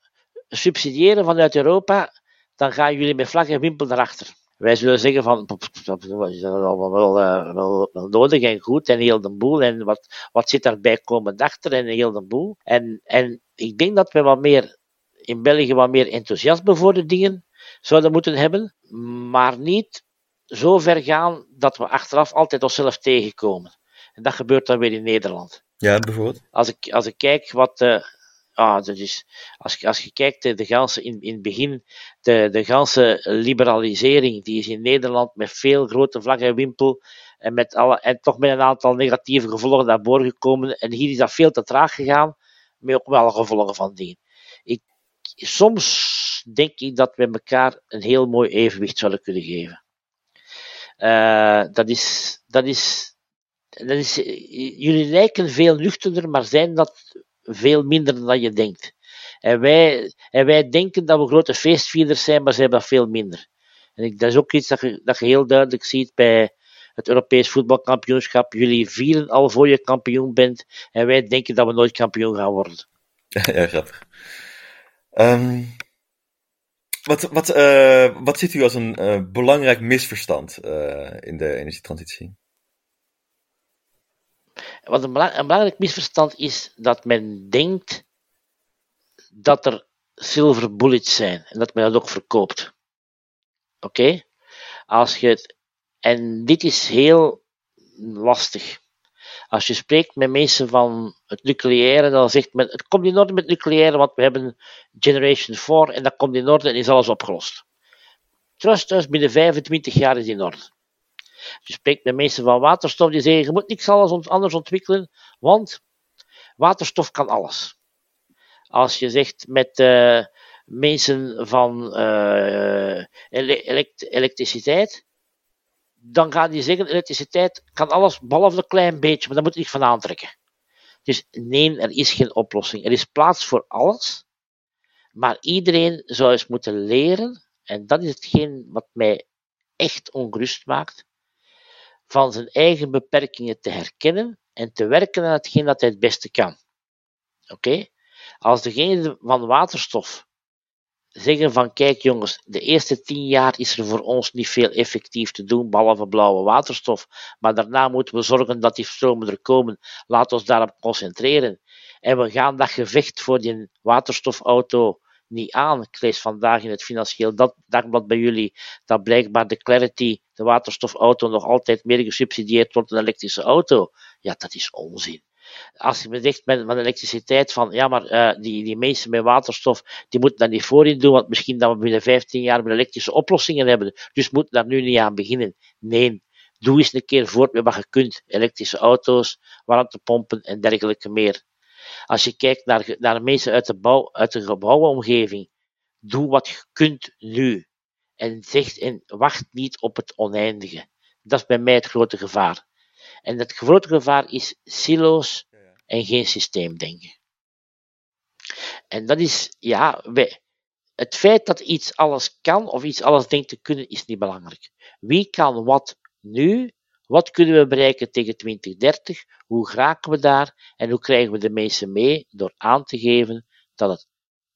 Speaker 2: subsidiëren vanuit Europa, dan gaan jullie met vlag en wimpel erachter. Wij zullen zeggen van, dat is allemaal wel, wel, wel, nodig en goed en heel de boel. En wat, wat zit daarbij komend achter en heel de boel. En, en ik denk dat we wat meer, in België wat meer enthousiasme voor de dingen zouden moeten hebben. Maar niet zo ver gaan dat we achteraf altijd onszelf tegenkomen. En dat gebeurt dan weer in Nederland.
Speaker 1: Ja, bijvoorbeeld?
Speaker 2: Als ik, als ik kijk wat... Uh, ah, dat is, als, je, als je kijkt, de, de ganse, in, in het begin, de, de ganse liberalisering, die is in Nederland met veel grote vlag en wimpel en, met alle, en toch met een aantal negatieve gevolgen naar boven gekomen. En hier is dat veel te traag gegaan, met ook wel gevolgen van dien. Ik, soms denk ik dat we elkaar een heel mooi evenwicht zouden kunnen geven. Uh, dat is, dat is, dat is, jullie lijken veel nuchterder, maar zijn dat veel minder dan je denkt. En wij, en wij denken dat we grote feestvierders zijn, maar zijn dat veel minder. En ik, dat is ook iets dat je, dat je heel duidelijk ziet bij het Europees voetbalkampioenschap. Jullie vieren al voor je kampioen bent, en wij denken dat we nooit kampioen gaan worden.
Speaker 1: Ja, grappig. Um, wat, wat, uh, wat ziet u als een uh, belangrijk misverstand uh, in de energietransitie?
Speaker 2: Wat een, belangrijk misverstand is dat men denkt dat er silver bullets zijn en dat men dat ook verkoopt. Oké? Als je het, en dit is heel lastig. Als je spreekt met mensen van het nucleaire, dan zegt men, het komt in orde met het nucleaire, want we hebben Generation 4 en dat komt in orde en is alles opgelost. Trust us, binnen 25 jaar is in orde. Je spreekt met mensen van waterstof, die zeggen, je moet niks anders ontwikkelen, want waterstof kan alles. Als je zegt met uh, mensen van uh, elektriciteit, dan gaan die zeggen, elektriciteit kan alles, behalve een klein beetje, maar daar moet je niet van aantrekken. Dus nee, er is geen oplossing. Er is plaats voor alles, maar iedereen zou eens moeten leren, en dat is hetgeen wat mij echt ongerust maakt, van zijn eigen beperkingen te herkennen en te werken aan hetgeen dat hij het beste kan. Oké? Als degene van waterstof zeggen van kijk jongens, de eerste tien jaar is er voor ons niet veel effectief te doen, behalve blauwe waterstof. Maar daarna moeten we zorgen dat die stromen er komen. Laat ons daarop concentreren. En we gaan dat gevecht voor die waterstofauto niet aan. Ik lees vandaag in het Financieel Dagblad bij jullie dat blijkbaar de Clarity, de waterstofauto, nog altijd meer gesubsidieerd wordt dan een elektrische auto. Ja, dat is onzin als je zegt met, met elektriciteit van, ja, maar uh, die, die mensen met waterstof, die moeten daar niet voorin doen, want misschien dat we binnen 15 jaar weer elektrische oplossingen hebben. Dus moeten daar nu niet aan beginnen. Nee, doe eens een keer voort met wat je kunt. Elektrische auto's, warmtepompen en dergelijke meer. Als je kijkt naar, naar mensen uit de, bouw, uit de gebouwenomgeving, doe wat je kunt nu. En, zeg, en wacht niet op het oneindige. Dat is bij mij het grote gevaar. En het grote gevaar is silo's en geen systeemdenken. En dat is, ja, wij, het feit dat iets alles kan of iets alles denkt te kunnen, is niet belangrijk. Wie kan wat nu? Wat kunnen we bereiken tegen 2030? Hoe geraken we daar? En hoe krijgen we de mensen mee door aan te geven dat het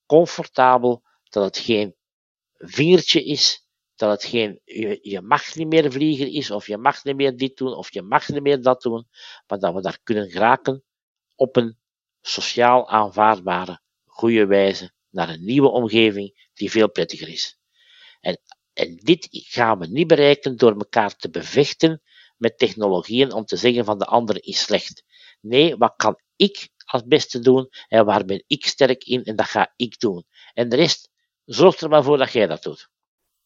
Speaker 2: comfortabel, dat het geen vingertje is, dat het geen, je, mag niet meer vliegen is, of je mag niet meer dit doen, of je mag niet meer dat doen, maar dat we daar kunnen geraken op een sociaal aanvaardbare, goede wijze naar een nieuwe omgeving die veel prettiger is. En, en dit gaan we niet bereiken door elkaar te bevechten met technologieën om te zeggen van de andere is slecht. Nee, wat kan ik als beste doen en waar ben ik sterk in en dat ga ik doen. En de rest, zorg er maar voor dat jij dat doet.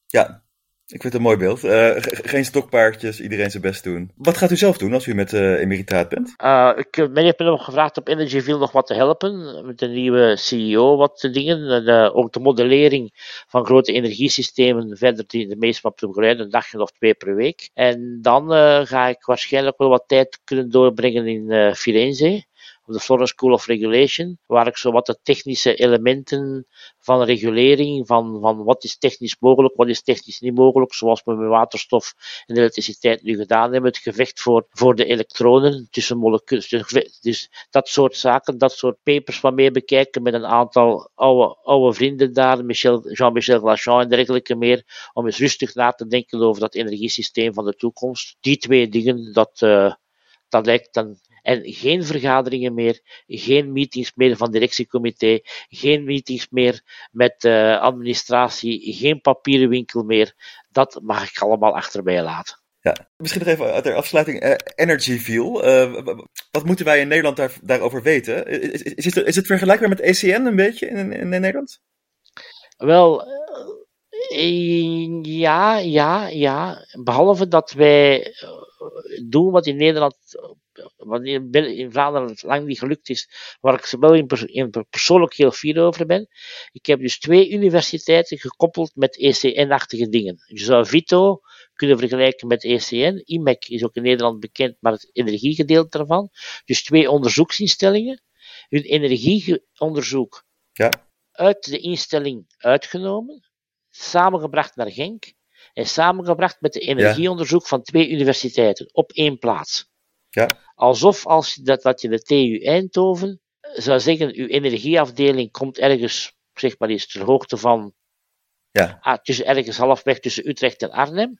Speaker 1: Ja, ik vind het een mooi beeld. Uh, geen stokpaardjes, iedereen zijn best doen. Wat gaat u zelf doen als u met uh, emeritaat bent?
Speaker 2: Uh, ik heb me nog gevraagd op Energyville nog wat te helpen. Met de nieuwe CEO wat dingen. En, ook de modellering van grote energiesystemen verder die de meest wat te begeleiden. Een dagje of twee per week. En dan ga ik waarschijnlijk wel wat tijd kunnen doorbrengen in Firenze op de Florence School of Regulation, waar ik zo wat de technische elementen van regulering, van, van wat is technisch mogelijk, wat is technisch niet mogelijk, zoals we met waterstof en elektriciteit nu gedaan hebben, het gevecht voor, voor de elektronen tussen moleculen, dus, dus dat soort zaken, dat soort papers van mee bekijken met een aantal oude, oude vrienden daar, Michel, Jean-Michel Glachan en dergelijke meer, om eens rustig na te denken over dat energiesysteem van de toekomst. Die twee dingen, dat, uh, dat lijkt dan en geen vergaderingen meer, geen meetings meer van directiecomité, geen meetings meer met uh, administratie, geen papieren winkel meer. Dat mag ik allemaal achterbij laten.
Speaker 1: Ja, misschien nog even ter afsluiting. Uh, Energy View. Uh, wat moeten wij in Nederland daar, daarover weten? Is, is, is, het, is het vergelijkbaar met ECN een beetje in, in, in Nederland?
Speaker 2: Wel, ja, ja, ja. Behalve dat wij doen wat in Nederland wat in Vlaanderen lang niet gelukt is, waar ik wel in, in persoonlijk heel fier over ben. Ik heb dus twee universiteiten gekoppeld met ECN-achtige dingen. Je zou Vito kunnen vergelijken met ECN. IMEC is ook in Nederland bekend, maar het energiegedeelte daarvan. Dus twee onderzoeksinstellingen. Hun energieonderzoek
Speaker 1: ja.
Speaker 2: uit de instelling uitgenomen, samengebracht naar Genk en samengebracht met de energieonderzoek van twee universiteiten op één plaats.
Speaker 1: Ja.
Speaker 2: Alsof als dat, dat je de TU Eindhoven zou zeggen, uw energieafdeling komt ergens, zeg maar eens, ter hoogte van,
Speaker 1: ja.
Speaker 2: ah, tussen, ergens halfweg tussen Utrecht en Arnhem.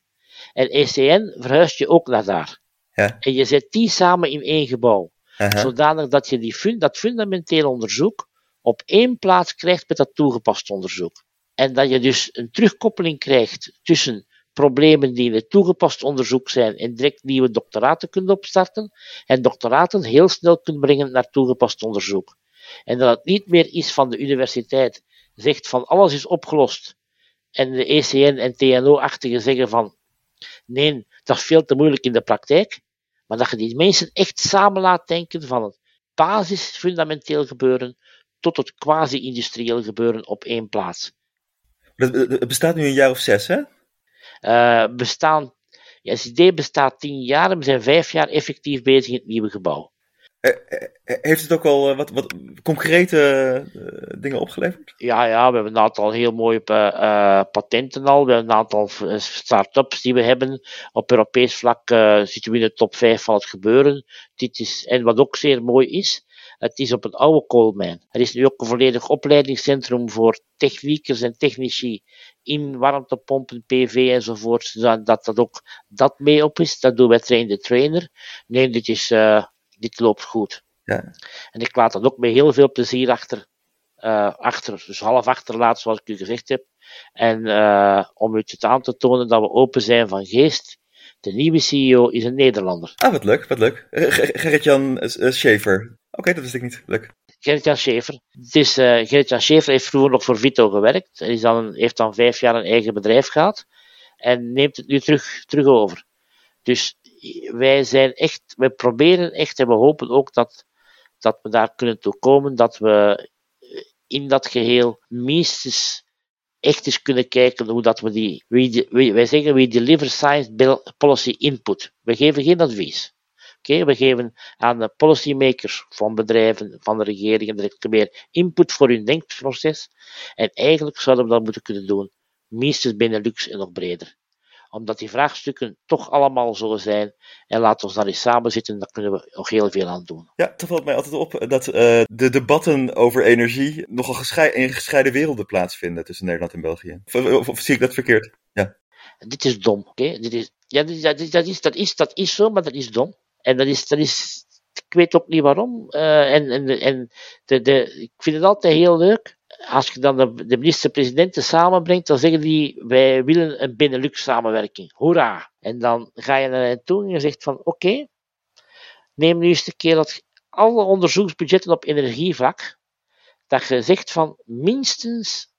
Speaker 2: En ECN verhuist je ook naar daar.
Speaker 1: Ja.
Speaker 2: En je zet die samen in één gebouw.
Speaker 1: Uh -huh.
Speaker 2: Zodanig dat je die, dat fundamenteel onderzoek op één plaats krijgt met dat toegepast onderzoek. En dat je dus een terugkoppeling krijgt tussen problemen die in het toegepast onderzoek zijn en direct nieuwe doctoraten kunt opstarten en doctoraten heel snel kunt brengen naar toegepast onderzoek. En dat het niet meer is van de universiteit zegt van alles is opgelost en de ECN en TNO-achtigen zeggen van nee, dat is veel te moeilijk in de praktijk, maar dat je die mensen echt samen laat denken van het basis fundamenteel gebeuren tot het quasi-industrieel gebeuren op één plaats.
Speaker 1: Het bestaat nu een jaar of zes, hè?
Speaker 2: Uh, bestaan, ja, SID bestaat tien jaar en we zijn vijf jaar effectief bezig in het nieuwe gebouw.
Speaker 1: Heeft het ook al wat, wat concrete uh, dingen opgeleverd?
Speaker 2: Ja, ja, we hebben een aantal heel mooie uh, patenten al. We hebben een aantal start-ups die we hebben. Op Europees vlak zitten we in de top 5 van het gebeuren. Dit is, en wat ook zeer mooi is, het is op een oude koolmijn. Er is nu ook een volledig opleidingscentrum voor techniekers en technici in warmtepompen, PV enzovoort, dat dat ook dat mee op is. Dat doen wij train de trainer. Nee, dit, is, uh, dit loopt goed.
Speaker 1: Ja.
Speaker 2: En ik laat dat ook met heel veel plezier achter. Uh, achter, dus half achterlaat, zoals ik u gezegd heb. En uh, om u het aan te tonen dat we open zijn van geest. De nieuwe CEO is een Nederlander.
Speaker 1: Ah, wat leuk, wat leuk. Gerrit-Jan Schaefer. Oké, dat wist ik niet. Leuk.
Speaker 2: Gerrit-Jan Schaefer. Het is, uh, Gerrit-Jan Schaefer heeft vroeger nog voor Vito gewerkt. En is heeft dan vijf jaar een eigen bedrijf gehad. En neemt het nu terug, terug over. Dus wij zijn echt, wij proberen echt en we hopen ook dat, dat we daar kunnen toe komen. Dat we in dat geheel minstens echt eens kunnen kijken hoe dat we die, we, wij zeggen we deliver science policy input. We geven geen advies. Oké, okay, we geven aan de policymakers van bedrijven, van de regering en de meer input voor hun denkproces. En eigenlijk zouden we dat moeten kunnen doen, minstens Benelux en nog breder. Omdat die vraagstukken toch allemaal zo zijn. En laten we daar eens samen zitten, daar kunnen we nog heel veel aan doen.
Speaker 1: Ja, toch valt mij altijd op dat uh, de debatten over energie nogal in gescheiden werelden plaatsvinden tussen Nederland en België. Of, of, of zie ik dat verkeerd? Ja.
Speaker 2: Dit is dom, oké? Okay? Dit is, ja, dit, dat, is, dat, is, dat, is, dat is zo, maar dat is dom. En dat is, dat is, ik weet ook niet waarom. Uh, en en, en de, de, ik vind het altijd heel leuk. Als je dan de, de minister-presidenten samenbrengt, dan zeggen die, wij willen een Benelux-samenwerking. Hoera! En dan ga je naar hen toe en je zegt van, oké, neem nu eens een keer dat alle onderzoeksbudgetten op energievlak, dat je zegt van minstens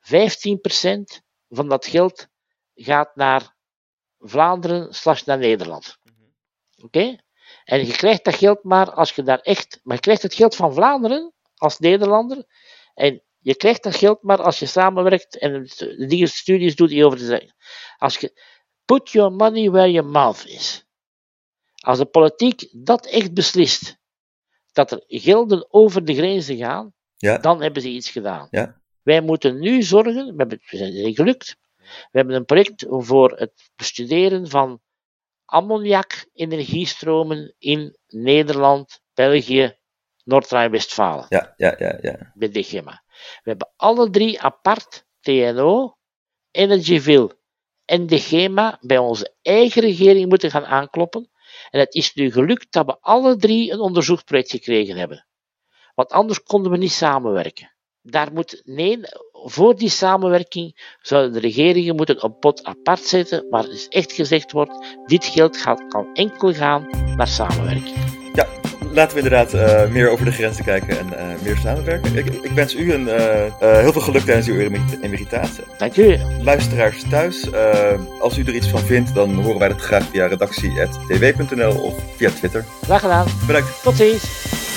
Speaker 2: 15% van dat geld gaat naar Vlaanderen slash naar Nederland. Oké? Okay? En je krijgt dat geld maar als je daar echt. Maar je krijgt het geld van Vlaanderen als Nederlander. En je krijgt dat geld maar als je samenwerkt en de dingen studies doet die over te zeggen. Als je. Put your money where your mouth is. Als de politiek dat echt beslist, dat er gelden over de grenzen gaan,
Speaker 1: Ja.
Speaker 2: dan hebben ze iets gedaan.
Speaker 1: Ja.
Speaker 2: Wij moeten nu zorgen, we, hebben, we zijn gelukt, we hebben een project voor het bestuderen van ammoniak-energiestromen in Nederland, België, Noord-Rijn-Westfalen
Speaker 1: Ja, ja, ja, ja.
Speaker 2: bij de GEMA. We hebben alle drie apart TNO, Energyville en de GEMA bij onze eigen regering moeten gaan aankloppen. En het is nu gelukt dat we alle drie een onderzoeksproject gekregen hebben. Want anders konden we niet samenwerken. Daar moet, nee, voor die samenwerking zouden de regeringen moeten een pot apart zetten, waar dus echt gezegd wordt, dit geld gaat, kan enkel gaan naar samenwerking.
Speaker 1: Ja, laten we inderdaad eh, meer over de grenzen kijken en eh, meer samenwerken. Ik, ik wens u een, eh, heel veel geluk tijdens uw emerit- emeritatie.
Speaker 2: Dank u.
Speaker 1: Luisteraars thuis, als u er iets van vindt, dan horen wij dat graag via redactie.tw.nl of via Twitter.
Speaker 2: Graag gedaan.
Speaker 1: Bedankt.
Speaker 2: Tot ziens.